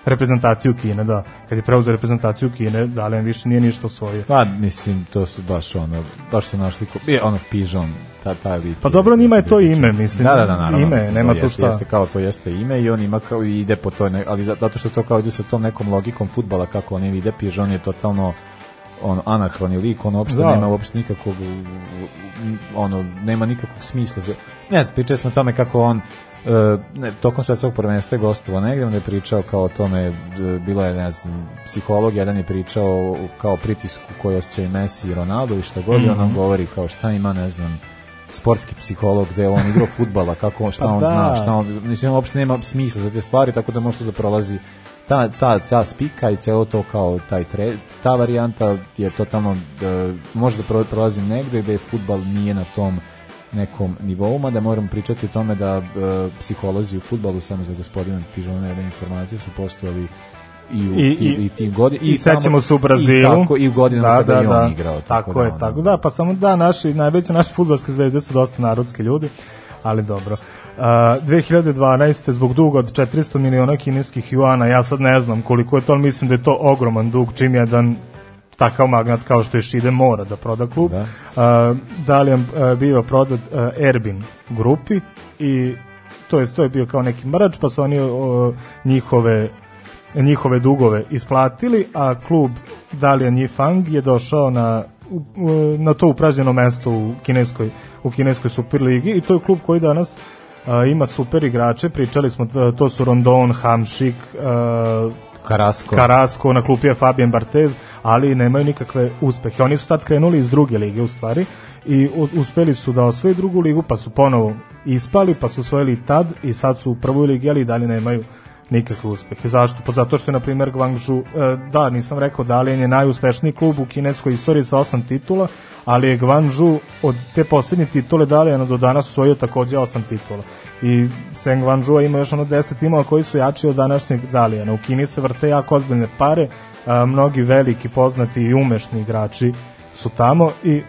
reprezentaciju Kine, da, kad je preuzeo reprezentaciju Kine, Dalijan više nije ništa osvojio. Pa, mislim, to su baš ono, baš su našli, ko, je, ono, pižon, ta, taj lik. Pa dobro, njima je to ime, mislim. Da, da, da, naravno. Ime, mislim, nema to tu jeste, šta. Jeste kao to jeste ime i on ima kao i ide po toj, ali za- zato što to kao ide sa tom nekom logikom futbala kako oni vide, pižon je totalno on anahroni lik, on uopšte Da. nema uopšte nikakvog ono, nema nikakvog smisla. za- Ne, znam, pričali smo o tome kako on e, ne, tokom svetskog prvenstva je gostovao negde, onda je pričao kao o tome, d- bilo je, ne znam, psiholog, jedan je pričao kao pritisku koji osjećaju Messi i Ronaldo i šta god, i on nam Mhm. govori kao šta ima, ne znam, sportski psiholog gde on igrao fudbala, kako on, šta Pa on da. zna, šta on, mislim, uopšte nema smisla za te stvari, tako da može to da prolazi ta, ta, ta spika i celo to kao taj tre, ta varijanta je totalno, e, može da pro- prolazi negde gde futbal nije na tom nekom nivou, da moram pričati o tome da e, psiholozi u futbalu, samo za gospodina Pižona jedna informacija, su postojali i u I- i- i, tim godin, I, tamo- sećamo se u Brazilu. I, tako, i u godinama kada je on igrao. Tako, je, ono, tako da, pa samo da, naši, najveće naše futbolske zvezde su dosta narodski ljudi, ali dobro. Uh, 2012. zbog duga od 400 miliona kineskih juana, ja sad ne znam koliko je to, ali mislim da je to ogroman dug, čim jedan takav magnat kao što je Šide mora da proda klub. Da. Uh, Dalijan uh, biva prodat uh, Erbin grupi i to je, to je bio kao neki mrač, pa su oni uh, njihove njihove dugove isplatili, a klub Dalian Yifang je došao na na to upražnjeno mesto u kineskoj u kineskoj Superligi i to je klub koji danas a, ima super igrače, pričali smo to su Rondon, Hamšik, a, Karasko. Karasko, na klupi je Fabian Barthez, ali nemaju nikakve uspehe. Oni su tad krenuli iz druge lige u stvari i uspeli su da osvoje drugu ligu, pa su ponovo ispali, pa su osvojili tad i sad su u prvoj ligi, ali i dalje nemaju nikakve uspehe. Zašto? Pa zato što je, na primjer, Guangzhou, e, da, nisam rekao, Dalian je najuspešniji klub u kineskoj istoriji sa osam titula, ali je Guangzhou od te posljednje titule Dalijana do danas osvojio takođe osam titula. I Seng Guangzhou ima još ono 10 timova koji su jači od današnjeg Dalijana. U Kini se vrte jako ozbiljne pare, mnogi veliki, poznati i umešni igrači su tamo i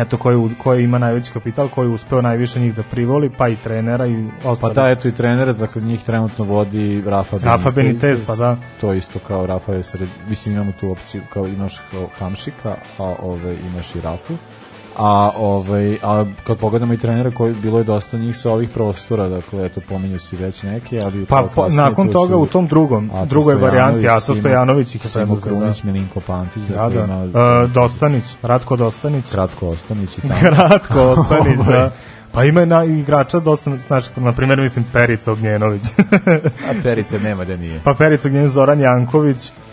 eto koji, koji ima najveći kapital, koji uspeo najviše njih da privoli, pa i trenera i Pa ostali. da, eto i trenera, dakle njih trenutno vodi Rafa Benitez. Rafa Benitez, pa da. To isto kao Rafa je sred, mislim imamo tu opciju, kao imaš kao Hamšika, a ove, imaš i Rafu. A, ovaj, a kad pogledamo i trenera koji bilo je dosta njih sa ovih prostora, dakle eto pominju si već neke, ali Pa kasnije nakon toga u tom drugom, Aca drugoj varijanti, Aca Stojanović je Simo da. Krunić, Milinko Pantić, Da, da. ima E, Dostanić, Ratko Dostanić. Kratko Ostanić i (laughs) tamo. Ratko Ostanić, da. Pa ima i na, igrača dosta, znaš, na primjer, mislim, Perica Ognjenović. A Perice nema da nije. pa Perica Ognjenović, Zoran Janković, uh,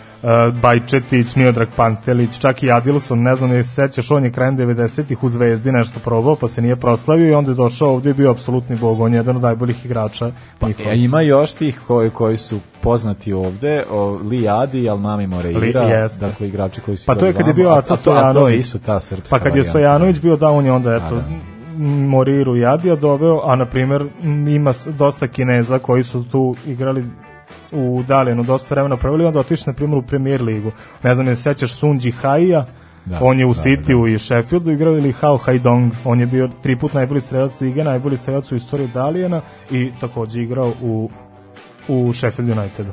Bajčetić, Miodrag Pantelić, čak i Adilson, ne znam, je se sećaš, on je krajem 90-ih u Zvezdi nešto probao, pa se nije proslavio i onda je došao ovdje i bio apsolutni bog, on je jedan od najboljih igrača. Pa, e, ima još tih koji, koji su poznati ovde, o, Li Adi, Almami Moreira, Li- jeste. dakle igrači koji su Pa to je kad je bio a- Aca a to- A to je Stojanović. isto ta srpska Pa kad je. Stojanović bio da, on je onda, eto, da. Moriru i Adija doveo, a na primjer m, ima dosta Kineza koji su tu igrali u Dalijanu dosta vremena proveli, onda otišli na primjer u Premier ligu. Ne znam, se sećaš Sunji Haija, Da, on je u da, Cityu i Sheffieldu igrao ili Hao Haidong, on je bio tri put najbolji strelac lige, najbolji strelac u istoriji Dalijana i takođe igrao u u Sheffield Unitedu.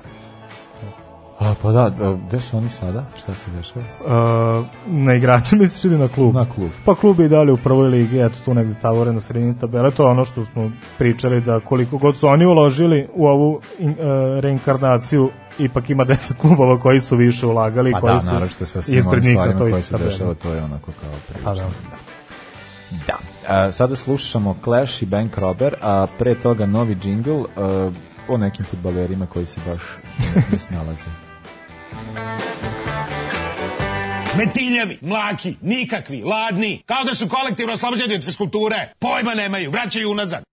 A, pa da, gde su oni sada? Šta se dešava? Uh, na igrače misliš ili na klub? Na klub. Pa klub je i dalje u prvoj ligi, eto tu negde tavore na sredini tabele, to je ono što smo pričali da koliko god su oni uložili u ovu in, uh, reinkarnaciju, ipak ima 10 klubova koji su više ulagali, Pa koji da, su naročito sa svim ispred njih na toj koje se dešava, to je onako kao priča. Pa da. Da. A, sada slušamo Clash i Bank Robber, a pre toga novi džingl a, o nekim futbalerima koji se baš ne snalaze. Metiljevi, mlaki, nikakvi, ladni, kao da su kolektivno oslobođeni od fiskulture. Pojma nemaju, vraćaju unazad.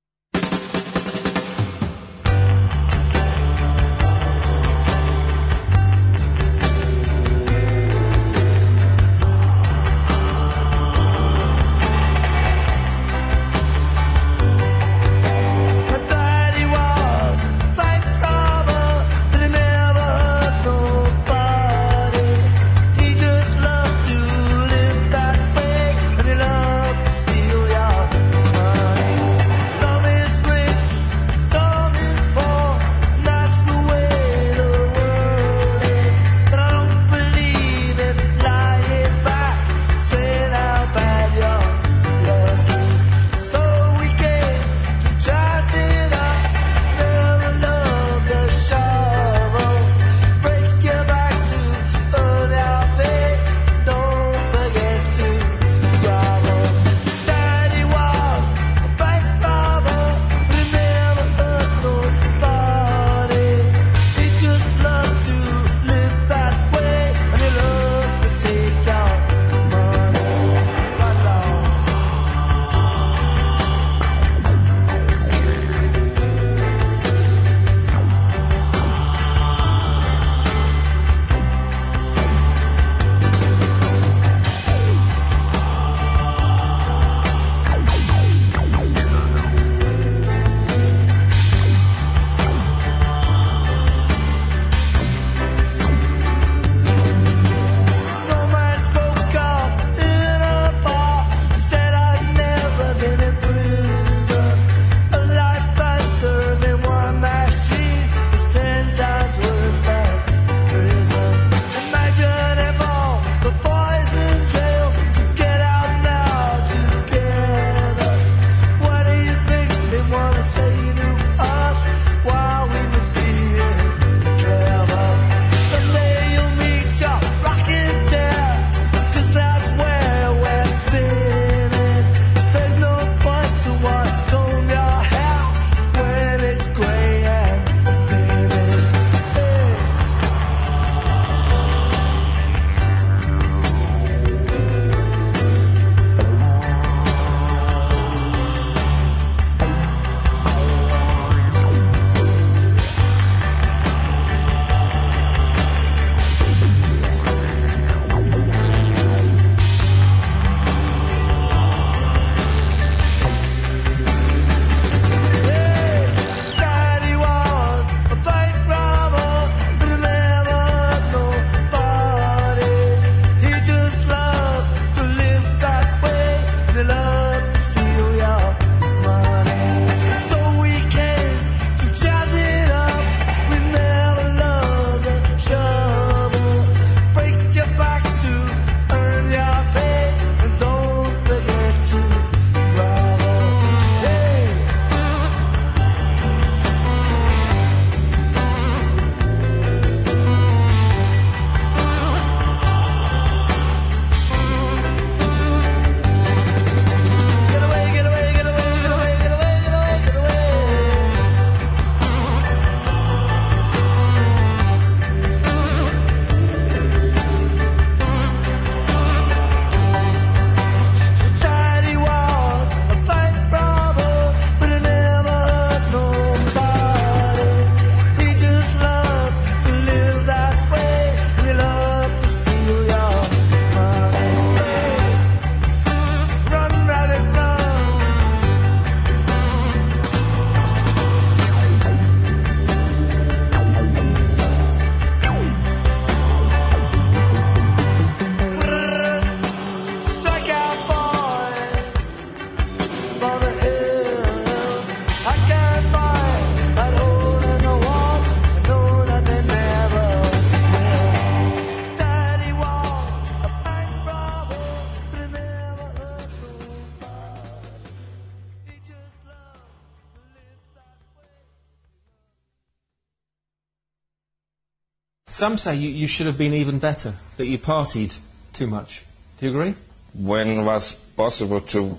Some say you, you should have been even better, that you partied too much. Do you agree? When was possible to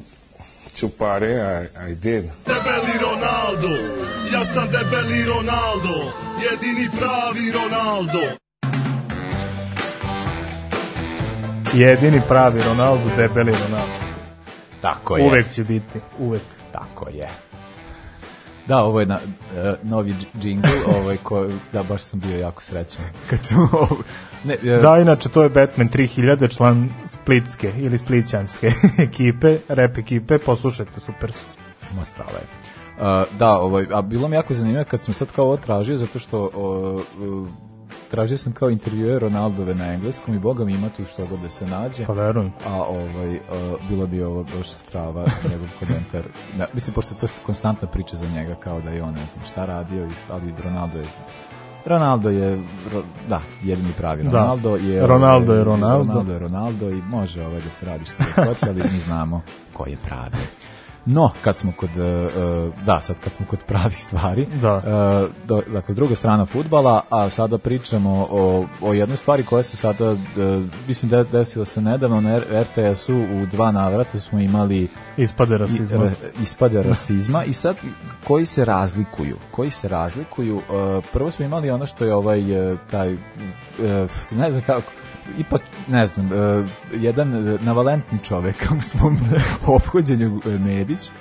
to party, I, I did. Debeli Ronaldo, ja sam debeli Ronaldo, jedini pravi Ronaldo. Jedini pravi Ronaldo, debeli Ronaldo. Tako je. Uvek eh. će biti, uvek. Tako je. Eh. Da, ovo je na, uh, novi džingl, ovaj ko, da, baš sam bio jako srećan. Kad sam ovo, ne, uh, Da, inače, to je Batman 3000, član Splitske ili Splićanske (laughs) ekipe, rap ekipe, poslušajte, super su. Ma strava je. Uh, da, ovaj, a bilo mi jako zanimljivo kad sam sad kao ovo tražio, zato što uh, uh, tražio sam kao intervjue Ronaldove na engleskom i boga mi ima tu što god da se nađe. Pa verujem. A ovaj, uh, bilo bi ovo baš strava, njegov (laughs) komentar. Da, mislim, pošto je to konstantna priča za njega, kao da je on ne znam šta radio, i- ali Ronaldo je Ronaldo je, da, jedini pravi Da. Ronaldo je... Ronaldo je ovaj, Ronaldo. Ronaldo je Ronaldo i može ovaj da radi što hoće, ali mi znamo ko je pravi. No, kad smo kod, e, e, da, sad kad smo kod pravih stvari, Da. e, do, dakle, druga strana futbala, a sada pričamo o, o jednoj stvari koja se sada, mislim da je desila se nedavno na RTS-u u dva navrata smo imali Ispade rasizma. i- ispade rasizma i sad koji se razlikuju, koji se razlikuju, prvo smo imali ono što je ovaj, taj, ne znam kako, ipak, ne znam, e, jedan e, navalentni čovek (laughs) u svom ophođenju e, Nedić.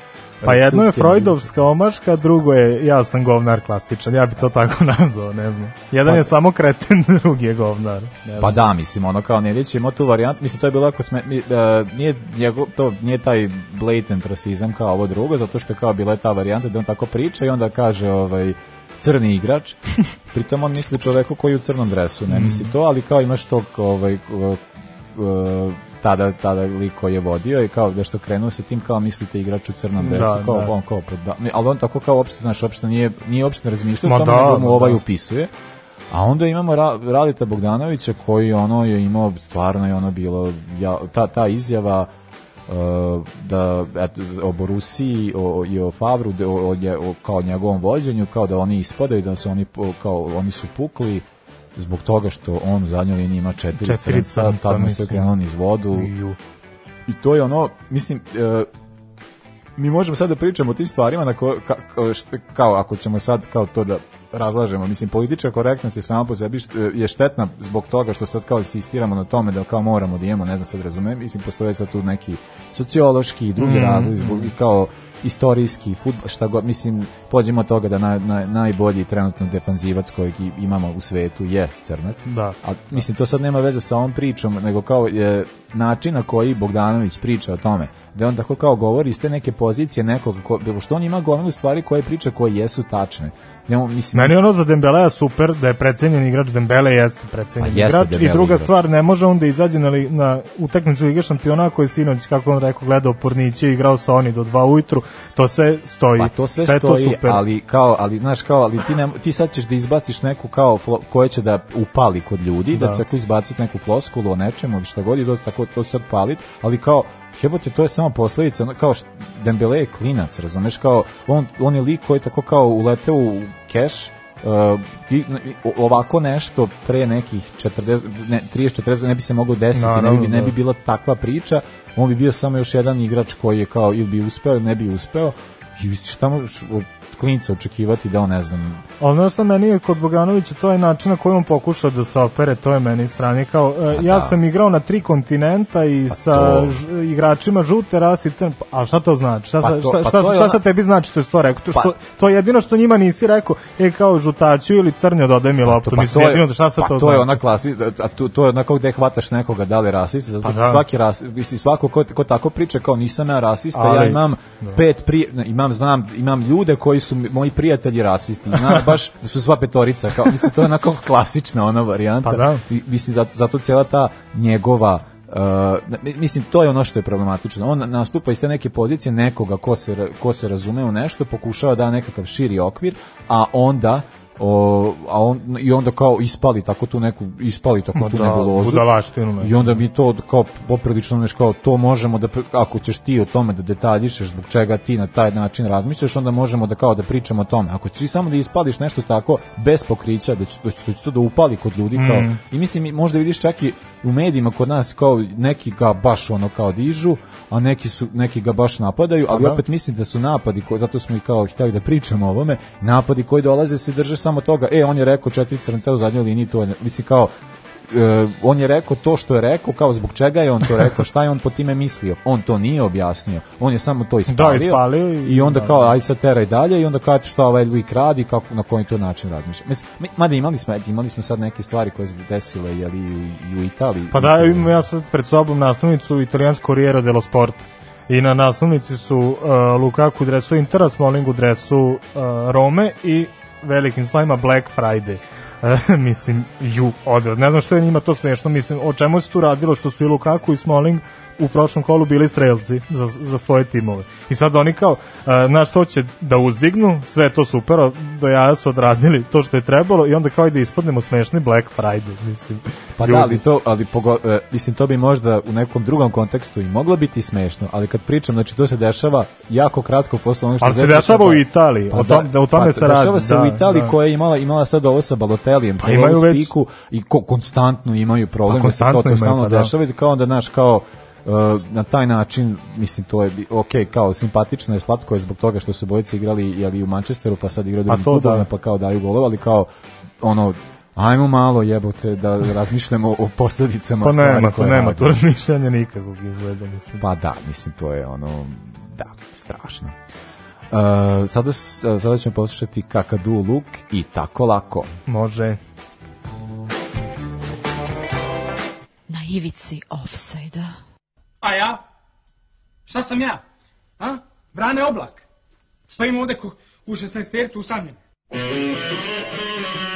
Pa jedno je Freudovska omaška, drugo je ja sam govnar klasičan, ja bi to tako (laughs) nazvao, ne znam. Jedan Pa- je samo kreten, (laughs) drugi je govnar. Ne. Pa da, mislim, ono kao Nedić imao tu varijantu, mislim, to je bilo jako sme, e, nije, njegov, to nije taj blatant rasizam kao ovo drugo, zato što kao bila je ta varijanta da on tako priča i onda kaže ovaj, crni igrač, (laughs) pritom on misli čoveku koji je u crnom dresu, ne misli to, ali kao imaš tog ovaj, tada, tada lik koji je vodio i kao da što krenuo sa tim kao mislite igrač u crnom dresu, Da, kao da. on kao, pa da, ali on tako kao uopšte, znaš, uopšte nije, nije uopšte razmišljao Ma o tome, da, nego mu ma ovaj da. upisuje. A onda imamo Ra Radita Bogdanovića koji ono je imao stvarno je ono bilo ja, ta, ta izjava da eto, o Borusiji o, i o Favru o, o, kao njegovom vođenju kao da oni ispadaju da su oni kao oni su pukli zbog toga što on u zadnjoj liniji ima četiri, Četiri crnca, tad mu se krenuo niz vodu Ju. i to je ono, mislim, e, mi možemo sad da pričamo o tim stvarima na ko, ka, kao, kao ako ćemo sad kao to da razlažemo, mislim politička korektnost je sama po sebi je štetna zbog toga što sad kao insistiramo na tome da kao moramo da imamo, ne znam sad razumem, mislim postoje sad tu neki sociološki i drugi Mm, razlozi zbog i kao istorijski fudbal, šta god, mislim, pođemo od toga da naj, naj, najbolji trenutno defanzivac kojeg imamo u svetu je Crnac. Da. A mislim to sad nema veze sa ovom pričom, nego kao je način na koji Bogdanović priča o tome, da on tako kao govori iz te neke pozicije nekog ko, što on ima gomilu stvari koje priča koje jesu tačne. Njemu, mislim, Meni ono za Dembelea super, da je precenjen igrač, Dembele jeste precenjen Pa jeste igrač i Dembele druga igrač. stvar, ne može on da izađe na, na utakmicu Lige šampiona koji je sinoć, kako on rekao, gledao Porniće i igrao sa oni do dva ujutru, to sve stoji. Pa to sve, je stoji, to super. ali kao, ali znaš kao, ali ti, ne, ti sad ćeš da izbaciš neku kao koja će da upali kod ljudi, da, Da. da tako izbaciti neku floskulu o nečemu ili šta god i tako to sad palit, ali kao jebote, to je samo posledica, kao Dembele je klinac, razumeš, kao on, on je lik koji tako kao uleteo u keš, Uh, i, ovako nešto pre nekih 40 ne 30 40 ne bi se moglo desiti ne Naravno, bi, ne bi da. bila takva priča on bi bio samo još jedan igrač koji je kao ili bi uspeo ili ne bi uspeo i misliš od klinca očekivati da on ne znam šta meni je kod Bogdanovića, to je način na koji on pokuša da se opere, to je meni strani. Kao, e, ja da. sam igrao na tri kontinenta i sa to. ž, igračima žute rase i crn, a šta to znači? Šta, Pa to- šta, pa šta, to je šta ona- sa tebi znači što je to rekao? To, Pa- što, to je jedino što njima nisi rekao, e kao žutaću ili crnjo dodaj mi loptu, pa mislim, jedino šta sa pa to, to je znači? ona klasi, a tu, to je onako gde hvataš nekoga da li je rasista, zato Pa što da. svaki ras, misli svako ko, ko tako priča kao nisam ja rasista, Ali- ja imam da. pet pri, imam znam imam ljude koji su mi- moji prijatelji rasisti, znam baš da su sva petorica, kao mislim to je onako klasična ona varijanta. Pa da. I, mislim zato, zato cijela ta njegova Uh, mi- mislim to je ono što je problematično. On nastupa iz te neke pozicije nekoga ko se ko se razume u nešto, pokušava da da nekakav širi okvir, a onda o, a on, i onda kao ispali tako tu neku ispali tako tu da, nebulozu budalaštinu i onda mi to kao poprilično neš kao to možemo da ako ćeš ti o tome da detaljišeš zbog čega ti na taj način razmišljaš onda možemo da kao da pričamo o tome ako ćeš samo da ispališ nešto tako bez pokrića da će, da će, da će to da upali kod ljudi kao Mm. i mislim možda vidiš čak i u medijima kod nas kao neki ga baš ono kao dižu a neki su neki ga baš napadaju ali Pa da. opet mislim da su napadi koji zato smo i kao hteli da pričamo o ovome napadi koji dolaze se drže samo toga e on je rekao četiri crnca u zadnjoj liniji to je, mislim kao e, on je rekao to što je rekao, kao zbog čega je on to rekao, šta je on po time mislio. On to nije objasnio. On je samo to ispalio. Da, ispalio i- i onda da. kao aj sad teraj dalje i onda kaže šta ovaj lik radi, kako na koji to način razmišlja. Mislim, mi- mada imali smo, imali smo sad neke stvari koje su desile jeli, i, i u Italiji. Pa da, imam ja sad pred sobom naslovnicu italijansko Corriere dello Sport. I na naslovnici su uh, Lukaku u dresu Intera, Smalling u dresu uh, Rome i velikim slovima Black Friday. (laughs) Mislim, ju, odvrat. Ne znam što je njima to smešno, mislim, o čemu se tu radilo, što su i Lukaku i Smalling u prošlom kolu bili strelci za, za svoje timove. I sad oni kao, e, znaš, to će da uzdignu, sve to super, do jaja su odradili to što je trebalo i onda kao i da ispadnemo smešni Black Friday, mislim. Pa Ljudi. da, ali to, ali pogo, e, mislim, to bi možda u nekom drugom kontekstu i moglo biti smešno, ali kad pričam, znači to se dešava jako kratko posle onog što Ali se dešava u Italiji, o tom- da o tome se Dešava radi, se da, u Italiji da. koja je imala, imala sad ovo sa Balotelijem, Pa pa imaju imaju već- spiku i ko, konstantno imaju problem Pa da se konstantno to imaju, stalno pa da. dešava i kao onda, znaš, kao e, na taj način, mislim, to je, bi- ok, kao simpatično je, slatko je zbog toga što su bojice igrali jeli, u Manchesteru, pa sad igraju Pa drugim to klubovima, da. pa kao daju golova, ali kao, ono, ajmo malo jebote da razmišljamo o posledicama Pa nema, koje nema tu radimo. razmišljanja nikakvog izgleda, mislim. Pa da, mislim, to je ono, da, strašno. Uh, sada, sada ćemo poslušati Kakadu Luk i tako lako. Može. Na ivici offside-a. A ja? Šta sam ja? A? Brane oblak. Stojim ovde ko, u 16 tertu usamljen. Ljubav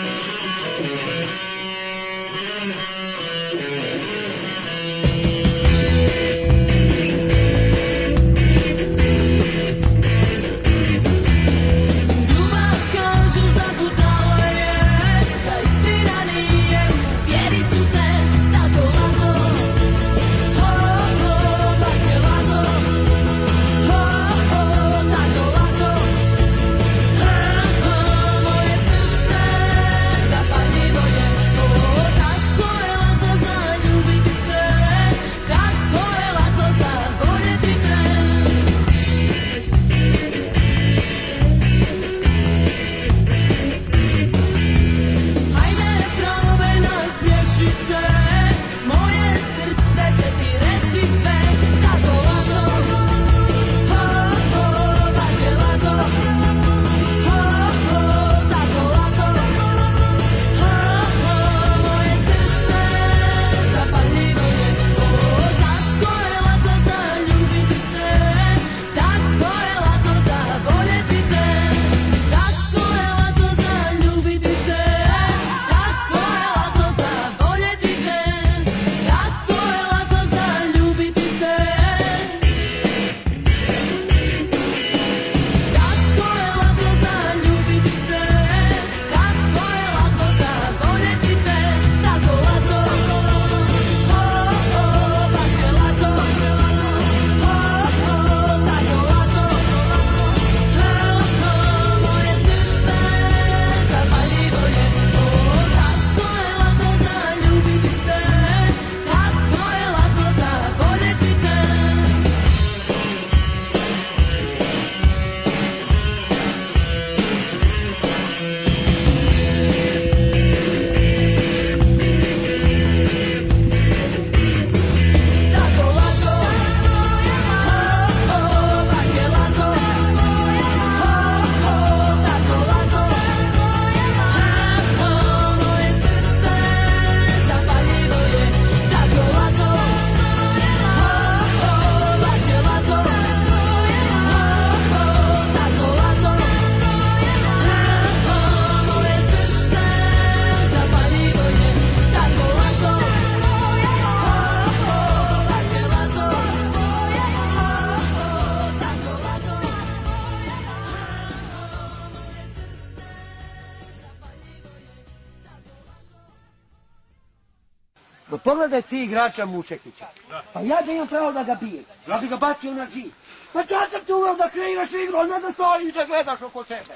No pogledaj ti igrača Mučekića. Pa ja da imam pravo da ga bijem. Ja bi ga bacio na zid. Pa ja sam tu uveo da kreiraš igru, a ne da stojiš da gledaš oko sebe.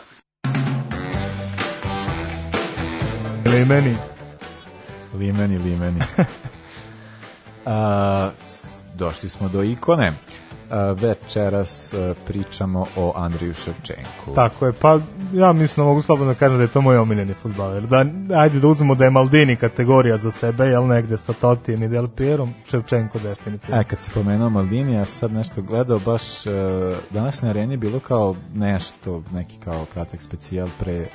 Limeni. Limeni, limeni. (laughs) A, došli smo do ikone. Večeras a, pričamo o Andriju Ševčenku. Tako je, pa ja mislim da mogu slobodno da kažem da je to moj omiljeni futbaler. Da, ajde da uzmemo da je Maldini kategorija za sebe, jel negde sa Totijem i Del Pierom, Ševčenko definitivno. E, kad si pomenuo Maldini, ja sam sad nešto gledao, baš e, danas na areni bilo kao nešto, neki kao kratak specijal pre e,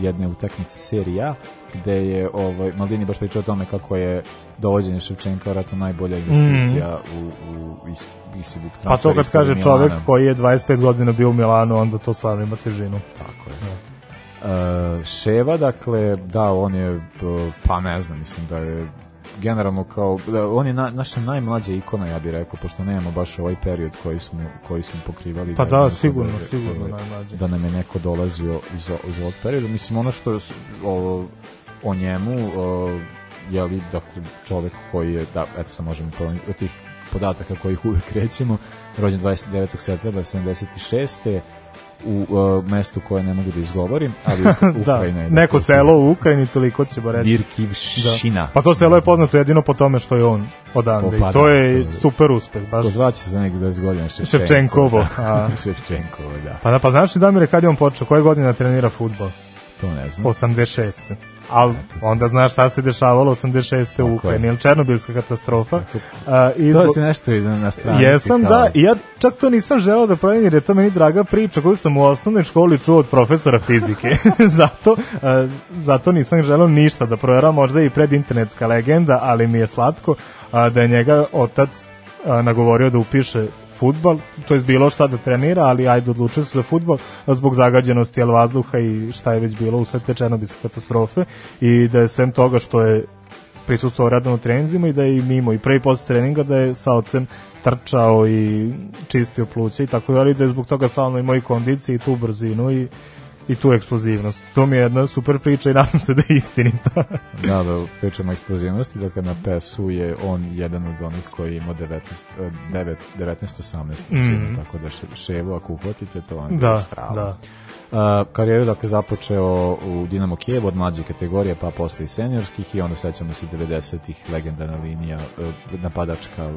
jedne utakmice serija, A, gde je ovaj, Maldini baš pričao o tome kako je dovođenje Ševčenka vratno najbolja investicija u, u is, Isibuk Mhm. Pa to kad kaže čovek koji je 25 godina bio u Milanu, onda to stvarno ima težinu. Tako je. Uh, Ševa, dakle, da, on je, p- pa ne znam, mislim da je generalno kao, da, on je na, naša najmlađa ikona, ja bih rekao, pošto nemamo baš ovaj period koji smo, koji smo pokrivali. Pa da, neko sigurno, da- sigurno najmlađi. Da nam je neko dolazio iz, iz ovog perioda. Mislim, ono što o, o njemu, o, je li, dakle, čovek koji je, da, eto sad možemo to, od tih podataka kojih uvek rećemo, rođen 29. septembra 76 u uh, mestu koje ne mogu da izgovorim, ali da, (laughs) Ukrajina je. neko selo u Ukrajini, toliko će ba reći. Virkivšina. Da. Pa to selo je poznato jedino po tome što je on odande. I to da, je super uspeh. Baš. To zvaće se za nekih 20 godina Ševčenko. Ševčenkovo, a. (laughs) Ševčenkovo, da. Pa da, pa znaš li Damire kad je on počeo? Koje godine trenira futbol? To ne znam. 86. Ali onda znaš šta se dešavalo 86. u Ukrajini, ili Černobilska katastrofa. A, i To si nešto i na, stranici. Jesam, kao- da, i ja čak to nisam želeo da pravim, jer je to meni draga priča koju sam u osnovnoj školi čuo od profesora fizike. (laughs) (laughs) zato, a, zato nisam želeo ništa da provjeram, možda i predinternetska legenda, ali mi je slatko a, da je njega otac a, nagovorio da upiše futbal, to je bilo šta da trenira, ali ajde odlučio se za futbal zbog zagađenosti jel, vazduha i šta je već bilo usled te černobilske katastrofe i da je sem toga što je prisustvovao redovno treninzima i da je i mimo i pre i posle treninga da je sa ocem trčao i čistio pluća i tako dalje da je zbog toga stalno i kondiciju i tu brzinu i, i tu eksplozivnost. To mi je jedna super priča i nadam se da je istinita. (laughs) Da, da, pričamo o eksplozivnosti, dakle na PSU je on jedan od onih koji ima 19, eh, 9, 19-18 Mhm. tako da še, Ševu ako uhvatite to vam je Da, strava. da. Uh, karijeru dakle započeo u Dinamo Kijev od mlađe kategorije pa posle i seniorskih i onda sećamo se 90-ih legendarna linija uh, napadačka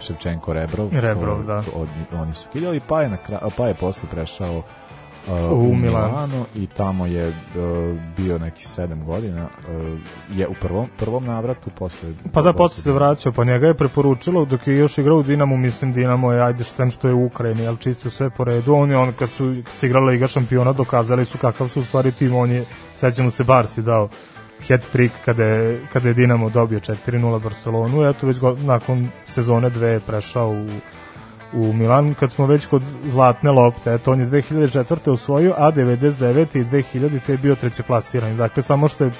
Ševčenko Rebrov Rebrov, to- da. to od, oni su kidali pa je, na pa je posle prešao uh, U u, Milano. Milano i tamo je uh, bio neki 7 godina uh, je u prvom, prvom navratu posle Pa da, posle se vraćao, pa njega je preporučilo dok je još igrao u Dinamu, mislim Dinamo je, ajde što što je u Ukrajini, ali čisto sve po redu, on je on kad su kad se igrala Liga šampiona dokazali su kakav su u stvari tim, on je, sećamo se Barsi dao hat-trick kada je, kada je Dinamo dobio 4-0 Barcelonu, eto već go, nakon sezone dve je prešao u u Milan kad smo već kod zlatne lopte, eto on je 2004. osvojio, a 99. i 2000. je bio trećeklasiran. Dakle, samo što je e,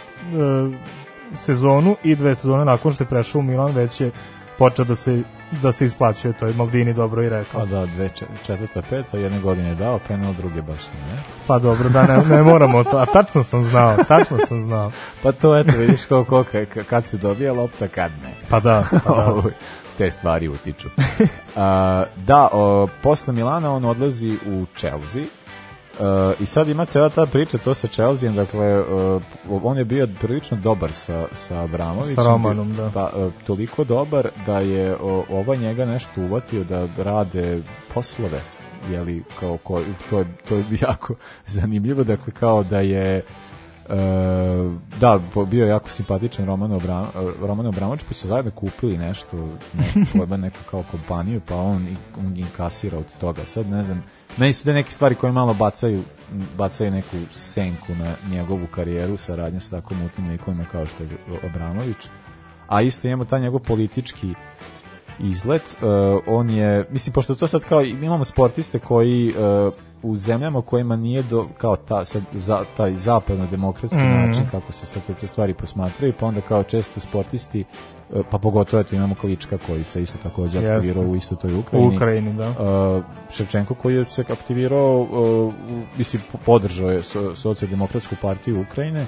sezonu i dve sezone nakon što je prešao u Milan već je počeo da se da se isplaćuje, to je Maldini dobro i rekao. Pa da, dve, čet- četvrta, peta, jedne godine je dao, penal, druge baš ne. Pa dobro, da ne, ne moramo to, a tačno sam znao, tačno sam znao. Pa to eto, vidiš koliko, ka- kad se dobija lopta, kad ne. Pa da, pa da. (laughs) Te stvari utiču. (laughs) A, da, o, posle Milana on odlazi u Chelsea, Uh, I sad ima cela ta priča to sa Chelsea, dakle uh, on je bio prilično dobar sa, sa Abramovićem. Sa Romanom, da. Pa, uh, toliko dobar da je o, ovaj njega nešto uvatio da rade poslove jeli, kao ko, to, je, to je jako (laughs) zanimljivo, dakle kao da je E, da, bio je jako simpatičan Roman, Obram, Roman Obramović, pa su zajedno kupili nešto, ne, pojma, neku kao kompaniju, pa on, on inkasira od toga. Sad ne znam, meni su te neke stvari koje malo bacaju, bacaju neku senku na njegovu karijeru, saradnja sa tako mutnim likovima kao što je Obramović, a isto imamo taj njegov politički izlet, uh, on je, mislim, pošto to sad kao, imamo sportiste koji uh, u zemljama u kojima nije do, kao ta, sad, za, taj zapadno-demokratski Mhm. način kako se sad te stvari posmatraju, pa onda kao često sportisti, uh, pa pogotovo eto imamo Klička koji se isto takođe aktivirao u isto toj Ukrajini. U Ukrajini, da. Uh, Ševčenko koji je se aktivirao, uh, mislim, podržao je so, socijaldemokratsku partiju Ukrajine,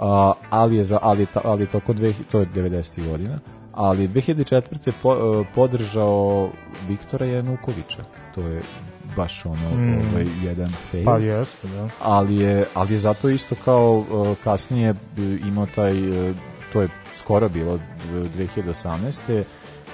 a, ali je za ali ta, ali je toko dve, to je 90. godina ali je 2004. Po, e, podržao Viktora Janukovića to je baš ono Mm. ovaj, jedan fail Pa jeste, da. ali je, ali je zato isto kao uh, kasnije imao taj, uh, to je skoro bilo d- 2018.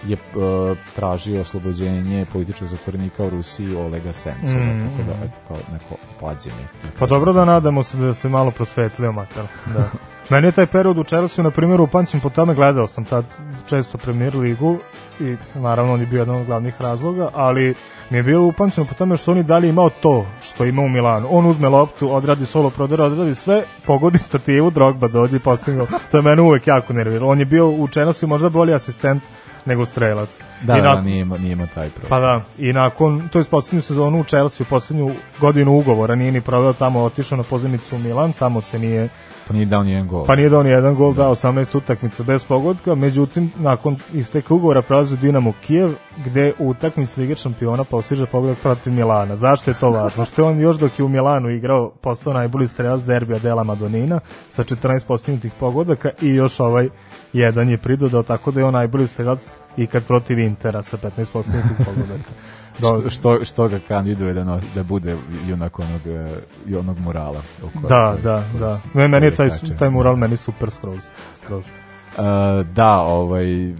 je uh, tražio oslobođenje političkog zatvornika u Rusiji Olega Sencova, Mm, tako da eto, kao neko pađenje. Pa dobro da nadamo se da se malo prosvetlio makar. (laughs) Da. Meni je taj period u Chelsea, na primjer, u Pančem po tome gledao sam tad često premier ligu i naravno on je bio jedan od glavnih razloga, ali mi je bilo upančeno po tome što on i dalje imao to što ima u Milanu. On uzme loptu, odradi solo prodor, odradi sve, pogodi stativu, Drogba dođe i postigne. To je mene uvek jako nerviralo. On je bio u Chelsea možda bolji asistent nego strelac. Da, I da, na- nije, nije imao taj problem. Pa da, i nakon, to je poslednju sezonu u Chelsea, poslednju godinu ugovora, nije ni proveo tamo, otišao na pozemicu u Milan, tamo se nije Pa nije dao nijedan gol. pa nije dao ni jedan gol, dao 18 utakmica bez pogodka, međutim, nakon isteka ugovora prelazi u Dinamo Kijev, gde u utakmici Lige šampiona postiže pogodak protiv Milana. Zašto je to važno? Što je on još dok je u Milanu igrao, postao najbolji strelac derbija Dela Madonina sa 14 postignutih pogodaka i još ovaj jedan je pridodao, tako da je on najbolji strelac ikad protiv Intera sa 15 postignutih pogodaka. Što, što, što ga kandiduje da, no, da bude junak onog, e, onog murala. o kojem- Da, koji- da, koji da. meni je taj, taj mural meni super skroz. skroz. Uh, da, ovaj, uh,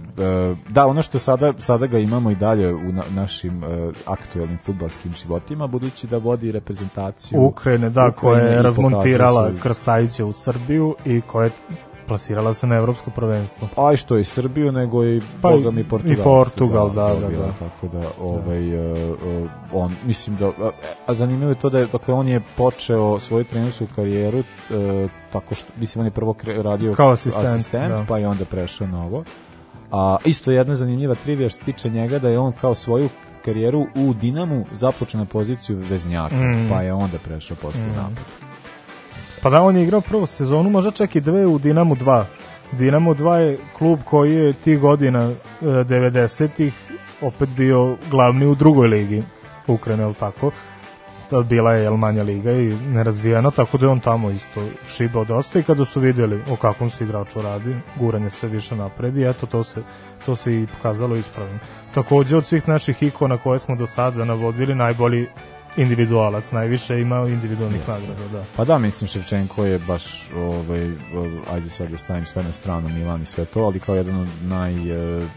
da, ono što sada, sada ga imamo i dalje u na, našim uh, aktuelnim futbalskim životima, budući da vodi reprezentaciju Ukrajine, da, koja Ukrajine je i razmontirala svoj- Krstajića u Srbiju i koja je plasirala se na evropsko prvenstvo. A i što i Srbiju, nego i Pa boga mi i Portugal. Portugal, da, da, dobila, da. Tako da, ovaj, uh, uh, on, mislim da, a, a zanimljivo je to da je, dakle, on je počeo svoju trenersku karijeru uh, tako što, mislim, on je prvo kre, radio Kao asistent, asistent da. pa je onda prešao na ovo. A isto jedna zanimljiva trivija što se tiče njega da je on kao svoju karijeru u Dinamu započeo na poziciju veznjaka, Mm. pa je onda prešao posle Mm. napad. Pa da, on je igrao prvu sezonu, možda čak i dve u Dinamo 2. Dinamo 2 je klub koji je tih godina e, 90-ih opet bio glavni u drugoj ligi Ukrajine, je li tako? Bila je jel, manja liga i nerazvijena, tako da je on tamo isto šibao dosta i kada su vidjeli o kakvom se igraču radi, guranje sve više napred i eto to se, to se i pokazalo ispravno. Takođe od svih naših ikona koje smo do sada navodili, najbolji individualac, najviše imao individualnih nagrada, da. Pa da, mislim Ševčenko je baš ovaj ajde sad da stavim sve na stranu Milan i sve to, ali kao jedan od naj e, e,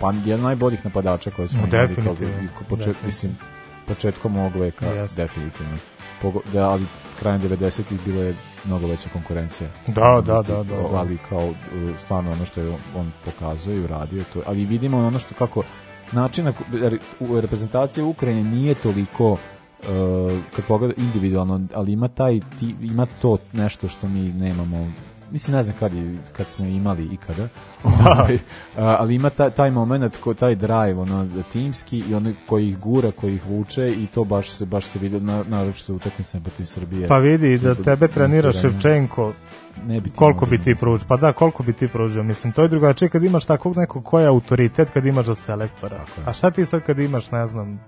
pa jedan od najboljih napadača koje smo No, imali definitivno, kao, počet, definitivno. mislim početkom ovog veka Jeste. definitivno. Pogo, da, ali krajem 90-ih bilo je mnogo veća konkurencija. Da, da, da, da, da. Ali kao e, stvarno ono što je on pokazao i uradio to, ali vidimo ono što kako način na ko- jer u reprezentaciji Ukrajine nije toliko uh, kad pogleda individualno, ali ima taj ti, ima to nešto što mi nemamo mislim ne znam kad, je, kad smo imali ikada (laughs) ovaj, a, ali ima taj, taj moment ko, taj drive ono timski i ono koji ih gura koji ih vuče i to baš se baš se vidi na naročito utakmicama protiv Srbije Pa vidi da tebe trenira. Ševčenko, Ne bi ti koliko bi ti pružio? Pa da, koliko bi ti pružio? Mislim, to je drugačije kad imaš takvog nekog ko je autoritet kad imaš za selektora. A šta ti sad kad imaš, ne znam,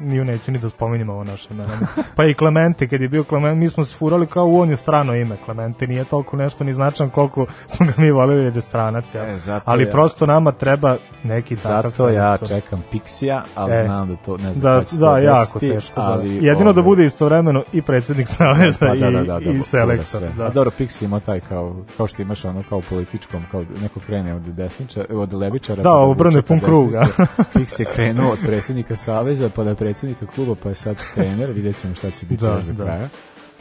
niju neću ni da spominjem ovo naše imena. Pa i Clemente, kad je bio Clemente, mi smo se furali kao u on je strano ime. Clemente nije toliko nešto ni značan koliko smo ga mi volili jer je stranac. Ja. E, ali ja- prosto nama treba neki takav Zato ja selektor. čekam Pixija, ali E, znam da to ne znam da, se da, to jako teško. ali, da. Jedino da ovaj, bude istovremeno i predsjednik Saveza pa da, da, da, i, da, i da, selektor. Da. A dobro, Pixi ima taj kao, kao što imaš ono kao političkom, kao neko krene od desniča, od levičara. Da, pa obrne pun kruga. desnici. Pixi je krenuo od predsjednika Saveza, pa da je predsjednika kluba, pa je sad trener, vidjet ćemo šta će biti Da, još do da. kraja.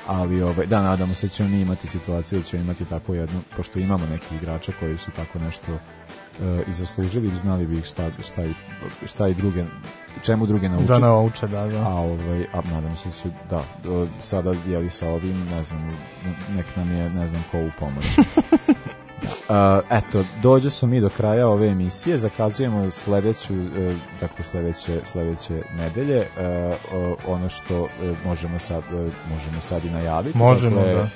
Ali ovaj, da, nadamo se da ćemo mi imati situaciju da ćemo imati tako jednu, pošto imamo neki igrača koji su tako nešto e, i zaslužili, znali bi ih šta, šta, i, šta i druge, čemu druge naučiti. Da nauče, da, da. A, ovaj, a nadam se da će, da, o, sada je li sa ovim, ne znam, nek nam je, ne znam ko u pomoći. (laughs) da. Uh, eto, dođe smo mi do kraja ove emisije, zakazujemo sledeću, e, dakle sledeće, sledeće nedelje, o, ono što e, možemo sad, e, možemo sad i najaviti. Možemo, dakle, da.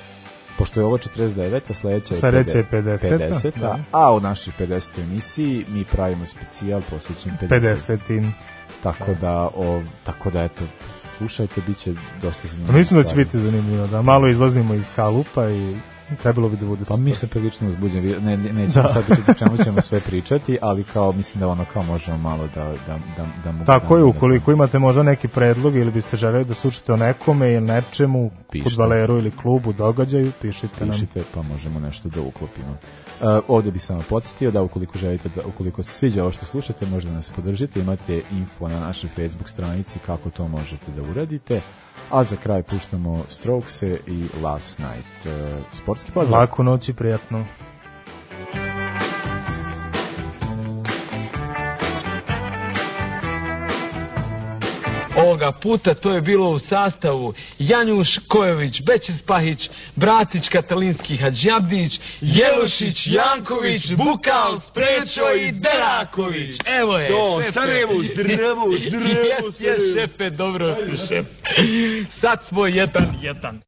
Pošto je ovo 49. a sledeća je, Sledeća je 50. 50., da. A u našoj 50. emisiji mi pravimo specijal posvećen 50. 50. Tako da, o, tako da eto, slušajte, bit će dosta Pa zanimljivo. mislim da će biti zanimljivo, da malo izlazimo iz kalupa i trebalo bi da bude Pa super. mi smo prilično uzbuđeni, vi- ne, ne, nećemo Da. sad o čemu ćemo sve pričati, ali kao mislim da ono kao možemo malo da, da, da, da mu Tako je, da, ukoliko imate možda neki predlog ili biste želeli da slušate o nekome ili nečemu, Pišite. futbaleru ili klubu, događaju, pišite, nam. pišite pa možemo nešto da uklopimo. Uh, ovdje bih samo podsjetio da ukoliko želite da ukoliko se sviđa ovo što slušate možda nas podržite, imate info na našoj Facebook stranici kako to možete da uradite. A za kraj puštamo Strokese i Last Night. Uh, sportski pozdrav. Laku noć i prijatno. Ovoga puta to je bilo u sastavu Janjuš Kojović, Bećis Pahić, Bratić Katalinski Hadžabdić, Jelušić, Janković, Bukal, Sprečo i Deraković. Evo je, To, šefe. Sarajevo, zdravo, zdravo, (laughs) Jes, jes, Sarajevo. šefe, dobro ste, šef. Sad smo jedan, jedan.